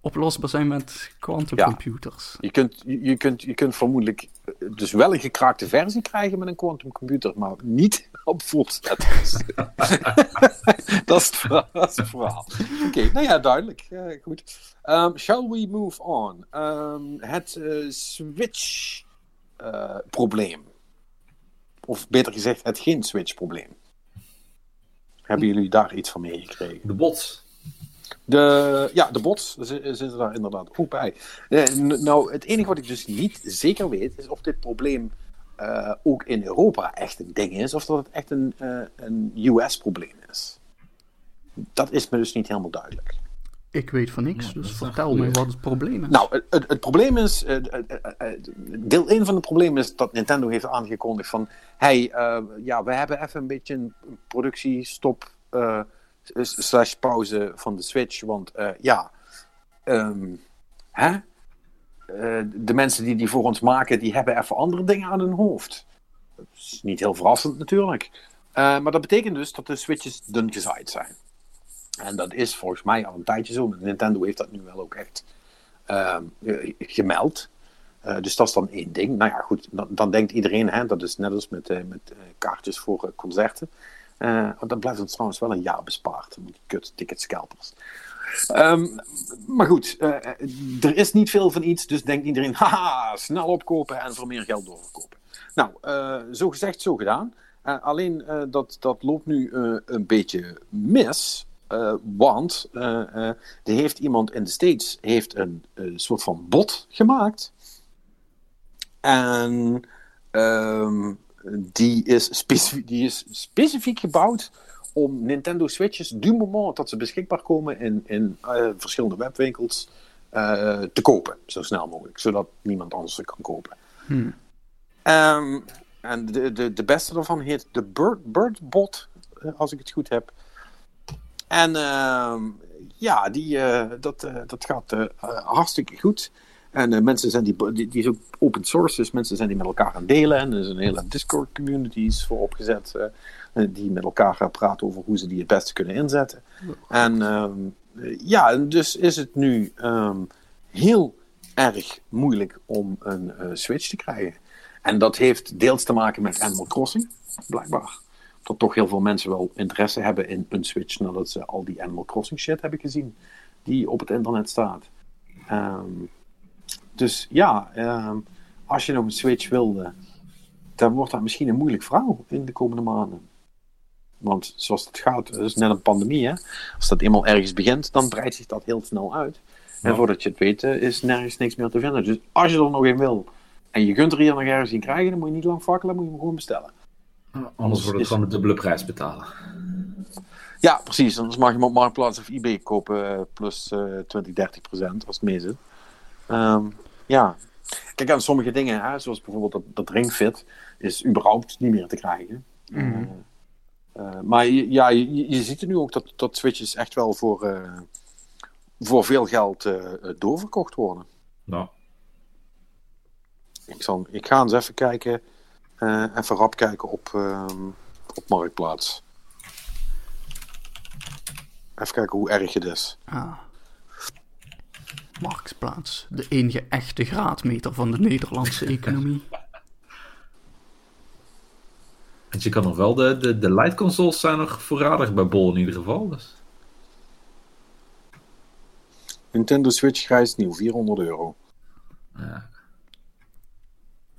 oplosbaar zijn met quantumcomputers. Je kunt, je, kunt, je kunt vermoedelijk eh, dus wel een gekraakte versie krijgen met een quantumcomputer, maar niet op full settings. dat, is het verhaal, dat is het verhaal. Oké, nou ja, duidelijk. Eh, goed. Um, shall we move on? Um, het eh, switch-probleem. of beter gezegd, het geen switch-probleem. Hebben jullie daar iets van meegekregen? De bots. De, ja, de bots zitten daar inderdaad ook bij. Eh, nou, het enige wat ik dus niet zeker weet, is of dit probleem eh, ook in Europa echt een ding is, of dat het echt een, eh, een US-probleem is. Dat is me dus niet helemaal duidelijk. Ik weet van niks, Ja, dus vertel me wat het probleem is. Nou, het, het, het probleem is, eh, eh, eh, deel 1 van het probleem is dat Nintendo heeft aangekondigd van, hey, eh, ja, we hebben even een beetje een productiestop eh, slash pauze van de Switch, want eh, ja, ehm, hè? Eh, de mensen die die voor ons maken, die hebben even andere dingen aan hun hoofd. Dat is niet heel verrassend natuurlijk. Eh, maar dat betekent dus dat de Switches dun gezaaid zijn. En dat is volgens mij al een tijdje zo. Nintendo heeft dat nu wel ook echt ehm, eh, gemeld. Eh, dus dat is dan één ding. Nou ja, goed, dan, dan denkt iedereen, hè, dat is net als met, eh, met kaartjes voor concerten. Dan blijft ons trouwens wel een jaar bespaard. Die kut ticketscalpers. Ehm, maar goed, er is niet veel van iets, dus denkt iedereen, haha, snel opkopen en voor meer geld doorverkopen. Nou, zo gezegd, zo gedaan. Alleen dat, dat loopt nu een beetje mis. Eh, want eh, eh, er heeft iemand in de States heeft een, soort van bot gemaakt. En ehm, die, is specifiek, die is specifiek gebouwd om Nintendo Switches, du moment dat ze beschikbaar komen in, in verschillende webwinkels, te kopen. Zo snel mogelijk, zodat niemand anders ze kan kopen. Hmm. Ehm, en de, de, de beste daarvan heet de Bird, Birdbot, eh, als ik het goed heb. En ehm, ja, die, eh, dat, eh, dat gaat eh, hartstikke goed. En mensen zijn die, die, die is ook open source, dus mensen zijn die met elkaar aan het delen. En er is een hele Discord communities voor opgezet, die met elkaar gaan praten over hoe ze die het beste kunnen inzetten. En ehm, eh, ja, dus is het nu ehm, heel erg moeilijk om een Switch te krijgen. En dat heeft deels te maken met Animal Crossing, blijkbaar. Dat toch heel veel mensen wel interesse hebben in een Switch nadat ze al die Animal Crossing shit hebben gezien die op het internet staat. Ehm, dus ja, ehm, als je nog een Switch wilde, dan wordt dat misschien een moeilijk verhaal in de komende maanden. Want zoals het gaat, het is net een pandemie, hè? Als dat eenmaal ergens begint, dan breidt zich dat heel snel uit. En voordat je het weet, eh, is nergens niks meer te vinden. Dus als je er nog een wil en je kunt er hier nog ergens in krijgen, dan moet je niet lang fakkelen, moet je hem gewoon bestellen. Anders wordt het is- gewoon de dubbele prijs betalen. Ja, precies. Anders mag je hem op Marktplaats of eBay kopen eh, plus eh 20, 30 procent als het mee zit. Ehm, ja. Kijk, aan sommige dingen, hè, zoals bijvoorbeeld dat, dat ringfit, is überhaupt niet meer te krijgen. Mhm. Eh, eh, maar je- ja, je, je ziet er nu ook dat, dat Switches echt wel voor, eh, voor veel geld eh, eh, doorverkocht worden. Nou, Ik, zal, ik ga eens even kijken, eh, even rap kijken op, ehm, op Marktplaats. Even kijken hoe erg het is. Ah. Marktplaats. De enige echte graadmeter van de Nederlandse economie. Want je kan nog wel, de, de, de light consoles zijn nog voorradig bij Bol in ieder geval. Dus. Nintendo Switch grijs nieuw, 400 euro. Ja.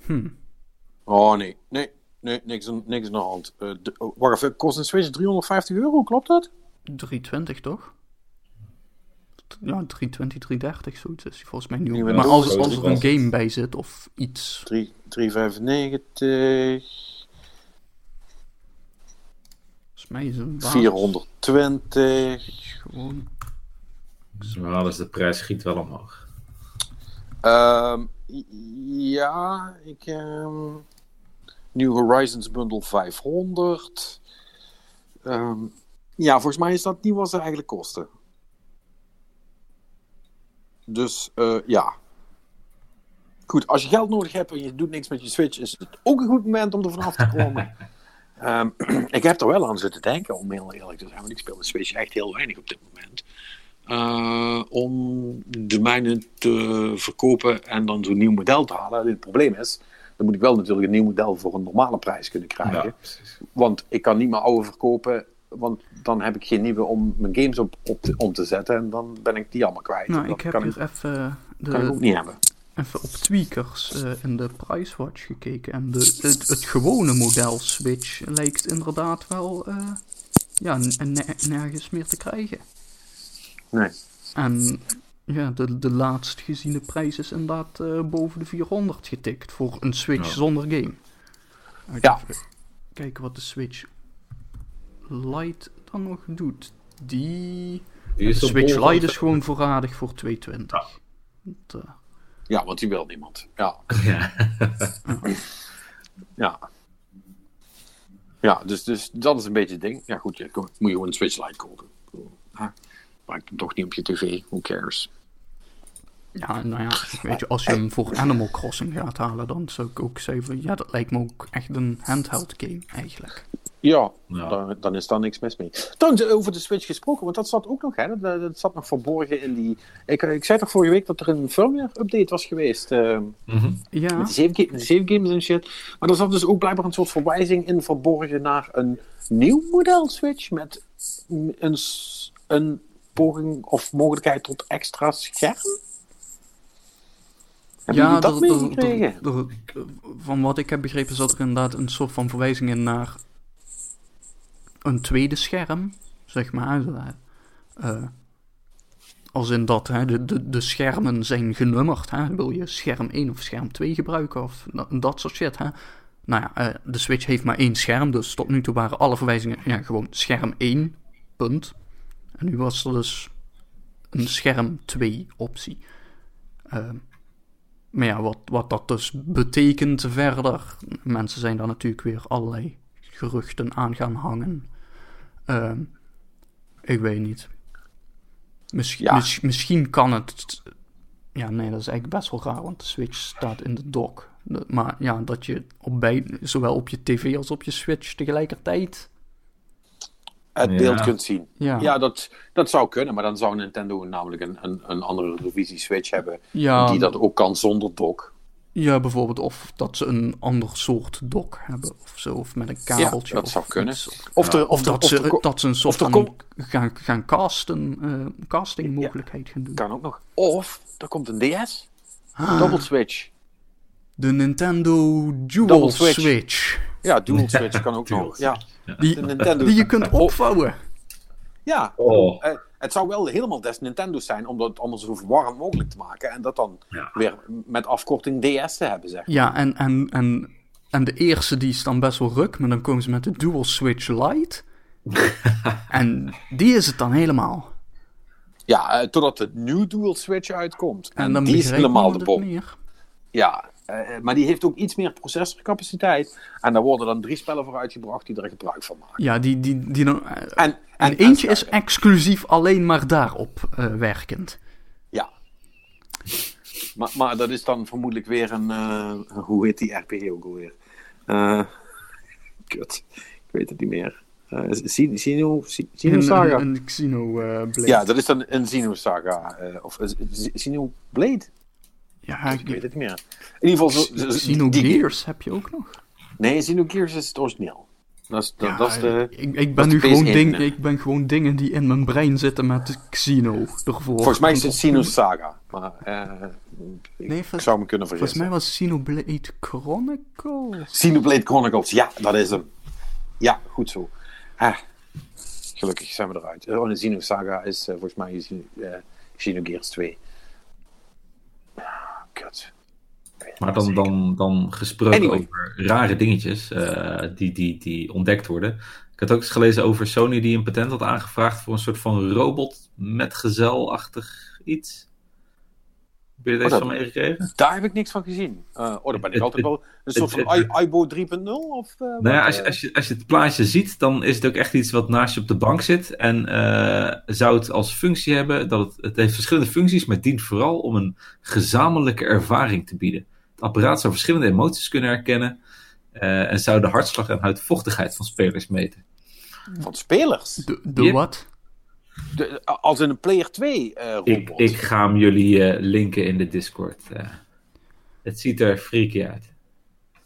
Hm. Oh nee, nee, nee, niks, aan- niks aan de hand. Eh, de- oh, wacht even, kost een Switch 350 euro, klopt dat? 320 toch? Ja, 320, 330, zoiets is die volgens mij nieuw. Maar als, als er een game bij zit of iets. 3, 395, Volgens mij is een basis 420. gewoon. Ja, dus de prijs schiet wel omhoog. Ehm, ja, ik. ehm New Horizons Bundle 500. Ehm, ja, volgens mij is dat niet wat ze eigenlijk kosten. Dus eh, ja. Goed, als je geld nodig hebt en je doet niks met je Switch, is het ook een goed moment om er vanaf te komen. Ehm, ik heb er wel aan zitten denken, om heel eerlijk te zijn. Want ik speel de Switch echt heel weinig op dit moment. Eh, om de mijne te verkopen en dan zo'n nieuw model te halen. Het probleem is, dan moet ik wel natuurlijk een nieuw model voor een normale prijs kunnen krijgen. Ja. Want ik kan niet mijn oude verkopen, want dan heb ik geen nieuwe om mijn games op, op te, om te zetten. En dan ben ik die allemaal kwijt. Nou, dat ik heb kan, hier ik, even, kan ik ook de, niet hebben. even op tweakers eh, in de Pricewatch gekeken. En de, het, het gewone model Switch lijkt inderdaad wel eh, ja, nergens meer te krijgen. Nee. En ja, de, de laatst geziene prijs is inderdaad eh, boven de 400 getikt voor een Switch Ja. zonder game. Uit Ja. even Kijken wat de Switch Lite dan nog doet. Die... Die is de Switch van- Lite is gewoon voorradig voor 220. Dat, eh, Ja, want die wil niemand. Ja. Ja. Ja. Ja, dus, dus dat is een beetje het ding. Ja, goed, je moet je gewoon een Switch Lite kopen. Hè, Maakt hem toch niet op je tv. Who cares? Ja, nou ja, weet je, als je hem voor Animal Crossing gaat halen, dan zou ik ook zeggen van, ja, dat lijkt me ook echt een handheld game, eigenlijk. Ja, Ja. Dan, dan is daar niks mis mee. Trouwens, over de Switch gesproken, want dat zat ook nog, hè? Dat, dat zat nog verborgen in die... Ik, ik zei toch vorige week dat er een firmware-update was geweest... eh, Mhm. Ja, Met save, ga- de save games en shit. Maar er zat dus ook blijkbaar een soort verwijzing in verborgen naar een nieuw model Switch met een, een poging of mogelijkheid tot extra scherm. Hebben ja dat er- er- er- er- van wat ik heb begrepen zat er inderdaad een soort van verwijzing in naar een tweede scherm, zeg maar. Eh, als in dat hè, de, de, de schermen zijn genummerd. Hè. Wil je scherm 1 of scherm 2 gebruiken of dat, dat soort shit. Hè. Nou ja, eh, de Switch heeft maar één scherm, dus tot nu toe waren alle verwijzingen ja, gewoon scherm 1, punt. En nu was er dus een scherm 2 optie. Ehm, maar ja, wat, wat dat dus betekent verder. Mensen zijn daar natuurlijk weer allerlei geruchten aan gaan hangen. Ehm, ik weet niet. Misschien, Ja. mis- misschien kan het. Ja, nee, dat is eigenlijk best wel raar, want de Switch staat in de dock. De- Maar ja, dat je op beide, zowel op je tv als op je Switch tegelijkertijd. Het Ja. beeld kunt zien. Ja, Ja, dat, dat zou kunnen, maar dan zou Nintendo namelijk een, een, een andere revisie Switch hebben ja, die dat ook kan zonder dock. ja, bijvoorbeeld of dat ze een ander soort dock hebben of zo, of met een kabeltje. dat of zou kunnen. iets. Of, er, Of dat, of ze, dat ze een soort van gaan, gaan casten, eh casting mogelijkheid gaan doen. kan ook nog. Of er komt een DS. Ah, Double Switch. de Nintendo Dual Double Switch. Switch. Ja, Dual Switch kan ook nog. Ja, Die, de Nintendo. die je kunt opvouwen. Ja, Oh. eh, het zou wel helemaal des Nintendo's zijn om dat allemaal zo verwarrend mogelijk te maken. En dat dan Ja. weer met afkorting DS te hebben, zeg. Ja, en, en, en, en de eerste die is dan best wel ruk, maar dan komen ze met de Dual Switch Lite. en die is het dan helemaal. Ja, eh, totdat de nieuwe Dual Switch uitkomt. En, En dan die is helemaal de bom. het. Ja, maar die heeft ook iets meer processorcapaciteit. En daar worden dan drie spellen voor uitgebracht die er gebruik van maken. Ja, die, die, die dan, eh, En, en eentje is exclusief alleen maar daarop eh, werkend. Ja. Maar, maar dat is dan vermoedelijk weer een. eh, hoe heet die RPG ook alweer? Eh kut. Ik weet het niet meer. Uh, Sino, Een, Saga? een, een Xenoblade. ja, dat is dan een Sino Saga. eh, of uh, Sino Blade? Ja, Ik weet het niet meer. In ieder geval... Xenogears heb je ook nog. Nee, Xenogears is het origineel. Dat is, dat, Ja, dat is de... ik, ik, ben nu gewoon PS1, ding, hè? ik ben gewoon dingen die in mijn brein zitten met Xeno ervoor. Volgens mij is het Sino Saga. Maar eh, ik, Nee, ik vol- zou me kunnen Volgens vergissen. mij was Xenoblade Chronicles. Xenoblade Chronicles, ja, dat is hem. Ja, goed zo. Ah, gelukkig zijn we eruit. Oh, de Xeno Saga is eh, volgens mij uh, Xenogears 2. Kut. Maar dan, dan, dan gesproken Anyway. over rare dingetjes eh, die, die, die ontdekt worden. Ik had ook eens gelezen over Sony die een patent had aangevraagd voor een soort van robot met gezelachtig iets. Heb je deze Oh, van dat- meegekregen? Daar heb ik niks van gezien. Eh, oh, dan ben ik Het- altijd wel een soort het- van het- I- iBo 3.0 of... eh, Nou ja, als, je- eh? als, je, als je het plaatje ziet, dan is het ook echt iets wat naast je op de bank zit. En eh, zou het als functie hebben, dat het, het heeft verschillende functies, maar het dient vooral om een gezamenlijke ervaring te bieden. Het apparaat zou verschillende emoties kunnen herkennen eh, en zou de hartslag en huidvochtigheid van spelers meten. Van spelers. De, wat? De, als in een Player 2 eh robot. Ik, ik ga hem jullie eh, linken in de Discord. eh. het ziet er freaky uit.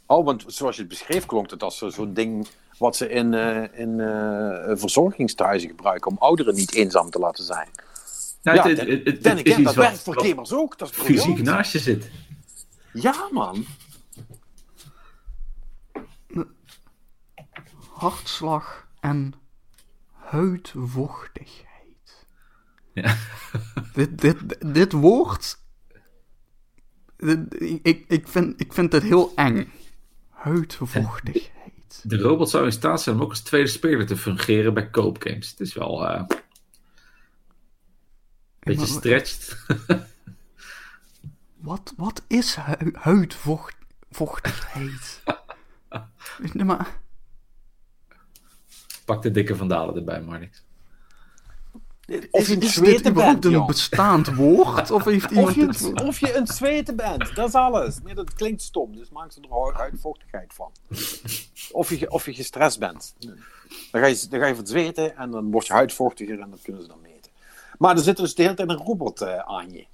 Oh, want zoals je het beschreef klonk het als zo- zo'n ding wat ze in, eh, in eh, verzorgingstehuizen gebruiken om ouderen niet eenzaam te laten zijn. Nou, ja, het- dan- het- het- dan het is again, iets dat werkt voor gamers ook. Dat is fysiek naast je zit. Ja, man. Hartslag en huidvochtigheid. Ja. Dit, dit, dit woord. dit- ik, ik, vind, ik vind het heel eng. Huidvochtigheid. De robot zou in staat zijn om ook als tweede speler te fungeren bij koopgames. Het is wel eh, een beetje stretched. Wat, wat is hu huidvochtigheid? nee, maar. Pak de dikke vandalen erbij, maar niks. Of je een zweten überhaupt bent, een bestaand woord? Of heeft Of je, een, of je een zweten bent, dat is alles. Nee, dat klinkt stom, dus maak ze er uitvochtigheid van. Of je, of je gestrest bent. Dan ga, je, dan ga je van zweten en dan word je huidvochtiger en dat kunnen ze dan meten. Maar er zit dus de hele tijd een robot eh, aan je.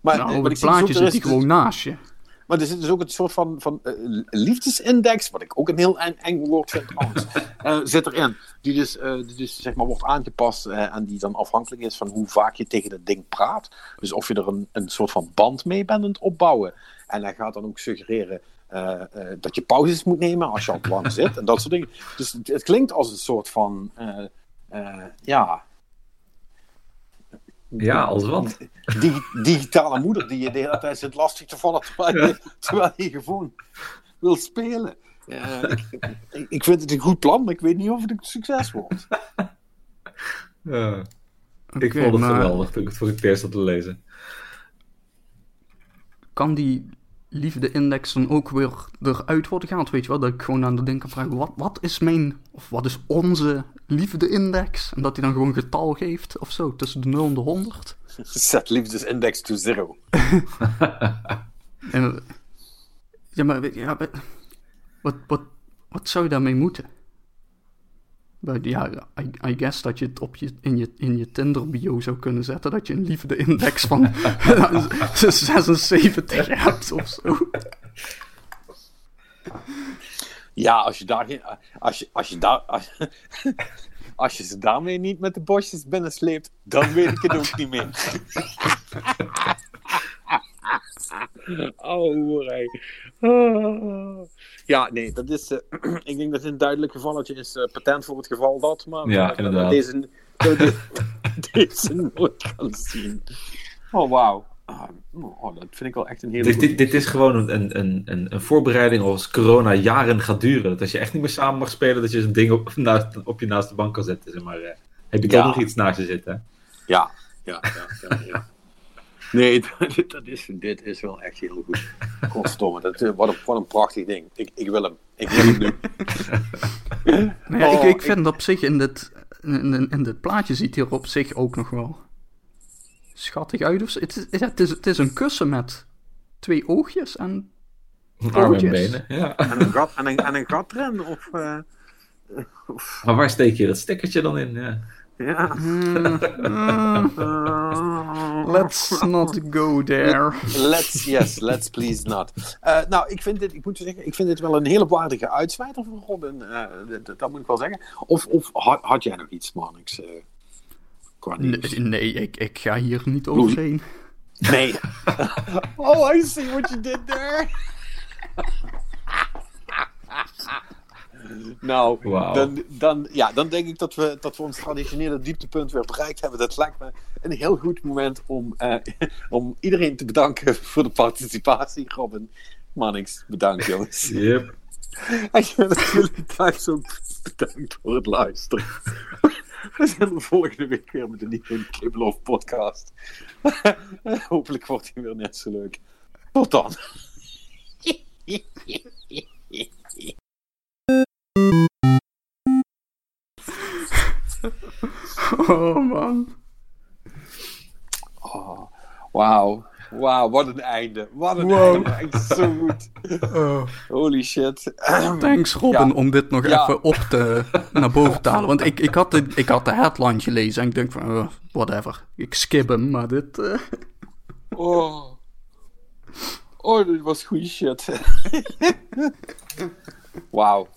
Maar, Nou, zie, plaatje zit dus- gewoon naast je. Maar er zit dus ook een soort van, van eh, liefdesindex, wat ik ook een heel eng, eng woord vind trouwens, eh, zit erin. Die dus, eh, die dus zeg maar wordt aangepast en die dan afhankelijk is van hoe vaak je tegen het ding praat. Dus of je er een, een soort van band mee bent aan het opbouwen. En hij gaat dan ook suggereren dat je pauzes moet nemen als je al lang zit en dat soort dingen. Dus het, het klinkt als een soort van, ja, Ja, als wat. Digi- digitale moeder die je de hele tijd zit lastig te vallen terwijl je, terwijl je gewoon wil spelen. Ja, ik, ik- vind het een goed plan, maar ik weet niet of het een succes wordt. Ja. ik vond het maar geweldig toen ik het voor het eerst had te lezen. Kan die liefde-index dan ook weer eruit worden gehaald? Weet je wel, dat ik gewoon aan de ding kan vragen: wat, wat is mijn, of wat is onze liefde-index? En dat hij dan gewoon een getal geeft of zo, tussen de 0 en de 100. Set liefdesindex to zero. En, ja, maar weet- ja, maar- wat, wat, wat zou je daarmee moeten? Maar Ja, I, I guess dat je het op je, in, je, in je Tinder-bio zou kunnen zetten. Dat je een liefde-index van 76 hebt of zo. Ja, als je daar geen, als je, als je daar, als, als je ze daarmee niet met de bosjes binnensleept, dan weet ik het ook niet meer. Oh. Ja, nee, dat is. eh, ik denk dat het een duidelijk gevalletje is. eh, patent voor het geval dat. Maar Ja, inderdaad. Deze, de- deze nooit gaan zien. Oh, wauw. Ah, oh, dat vind ik wel echt een hele. Dit, dit, dit is gewoon een, een, een, een voorbereiding als corona jaren gaat duren. Dat als je echt niet meer samen mag spelen, dat je zo'n ding op, naast, op je naast de bank kan zetten. Zeg maar, eh. heb je Ja. toch nog iets naast je zitten? Ja, ja, ja, ja. ja. Nee, dat, dat is, dit is wel echt heel goed. Godstomme, dat, eh, wat, een, wat een prachtig ding. Ik, ik wil hem. Ik wil hem nu. Nou ja, ik, Oh, ik vind op zich in dit, in, in, in dit plaatje ziet hij er op zich ook nog wel schattig uit. of zo. Het is, het, is, het is een kussen met twee oogjes en Armen en benen. Ja. En een gat, en een, en een gat erin. Of, eh, Maar waar steek je dat stekkertje dan in? Ja. Ja. Let's not go there. Let's, yes, let's please not. Eh, nou, ik vind, dit, ik moet zeggen, ik vind dit wel een hele waardige uitsmijter van Robin. Eh, dat, dat moet ik wel zeggen. Of, of had, had jij nog iets, Marnix? eh qua? Nee, nee ik, ik ga hier niet overheen. Nee. oh, I see what you did there. nou, dan, dan, ja, dan denk ik dat we, dat we ons traditionele dieptepunt weer bereikt hebben. Dat lijkt me een heel goed moment om, eh, om iedereen te bedanken voor de participatie. Robin, Mannix, bedankt jongens. Yep. En jullie thuis ook bedankt voor het luisteren. We zijn er volgende week weer met een nieuwe Kiblof podcast. Hopelijk wordt hij weer net zo leuk. Tot dan. Oh man. Oh, Wauw. Wauw, wat een einde. Wat een Wow. einde. Zo goed. Oh, Holy shit. thanks Robin Ja. om dit nog Ja. even op te, naar boven te halen. Want ik, ik, had de, ik had de headline gelezen en ik denk van, oh, whatever. Ik skip hem, maar dit... eh, Oh. Oh, dit was goede shit. Wauw.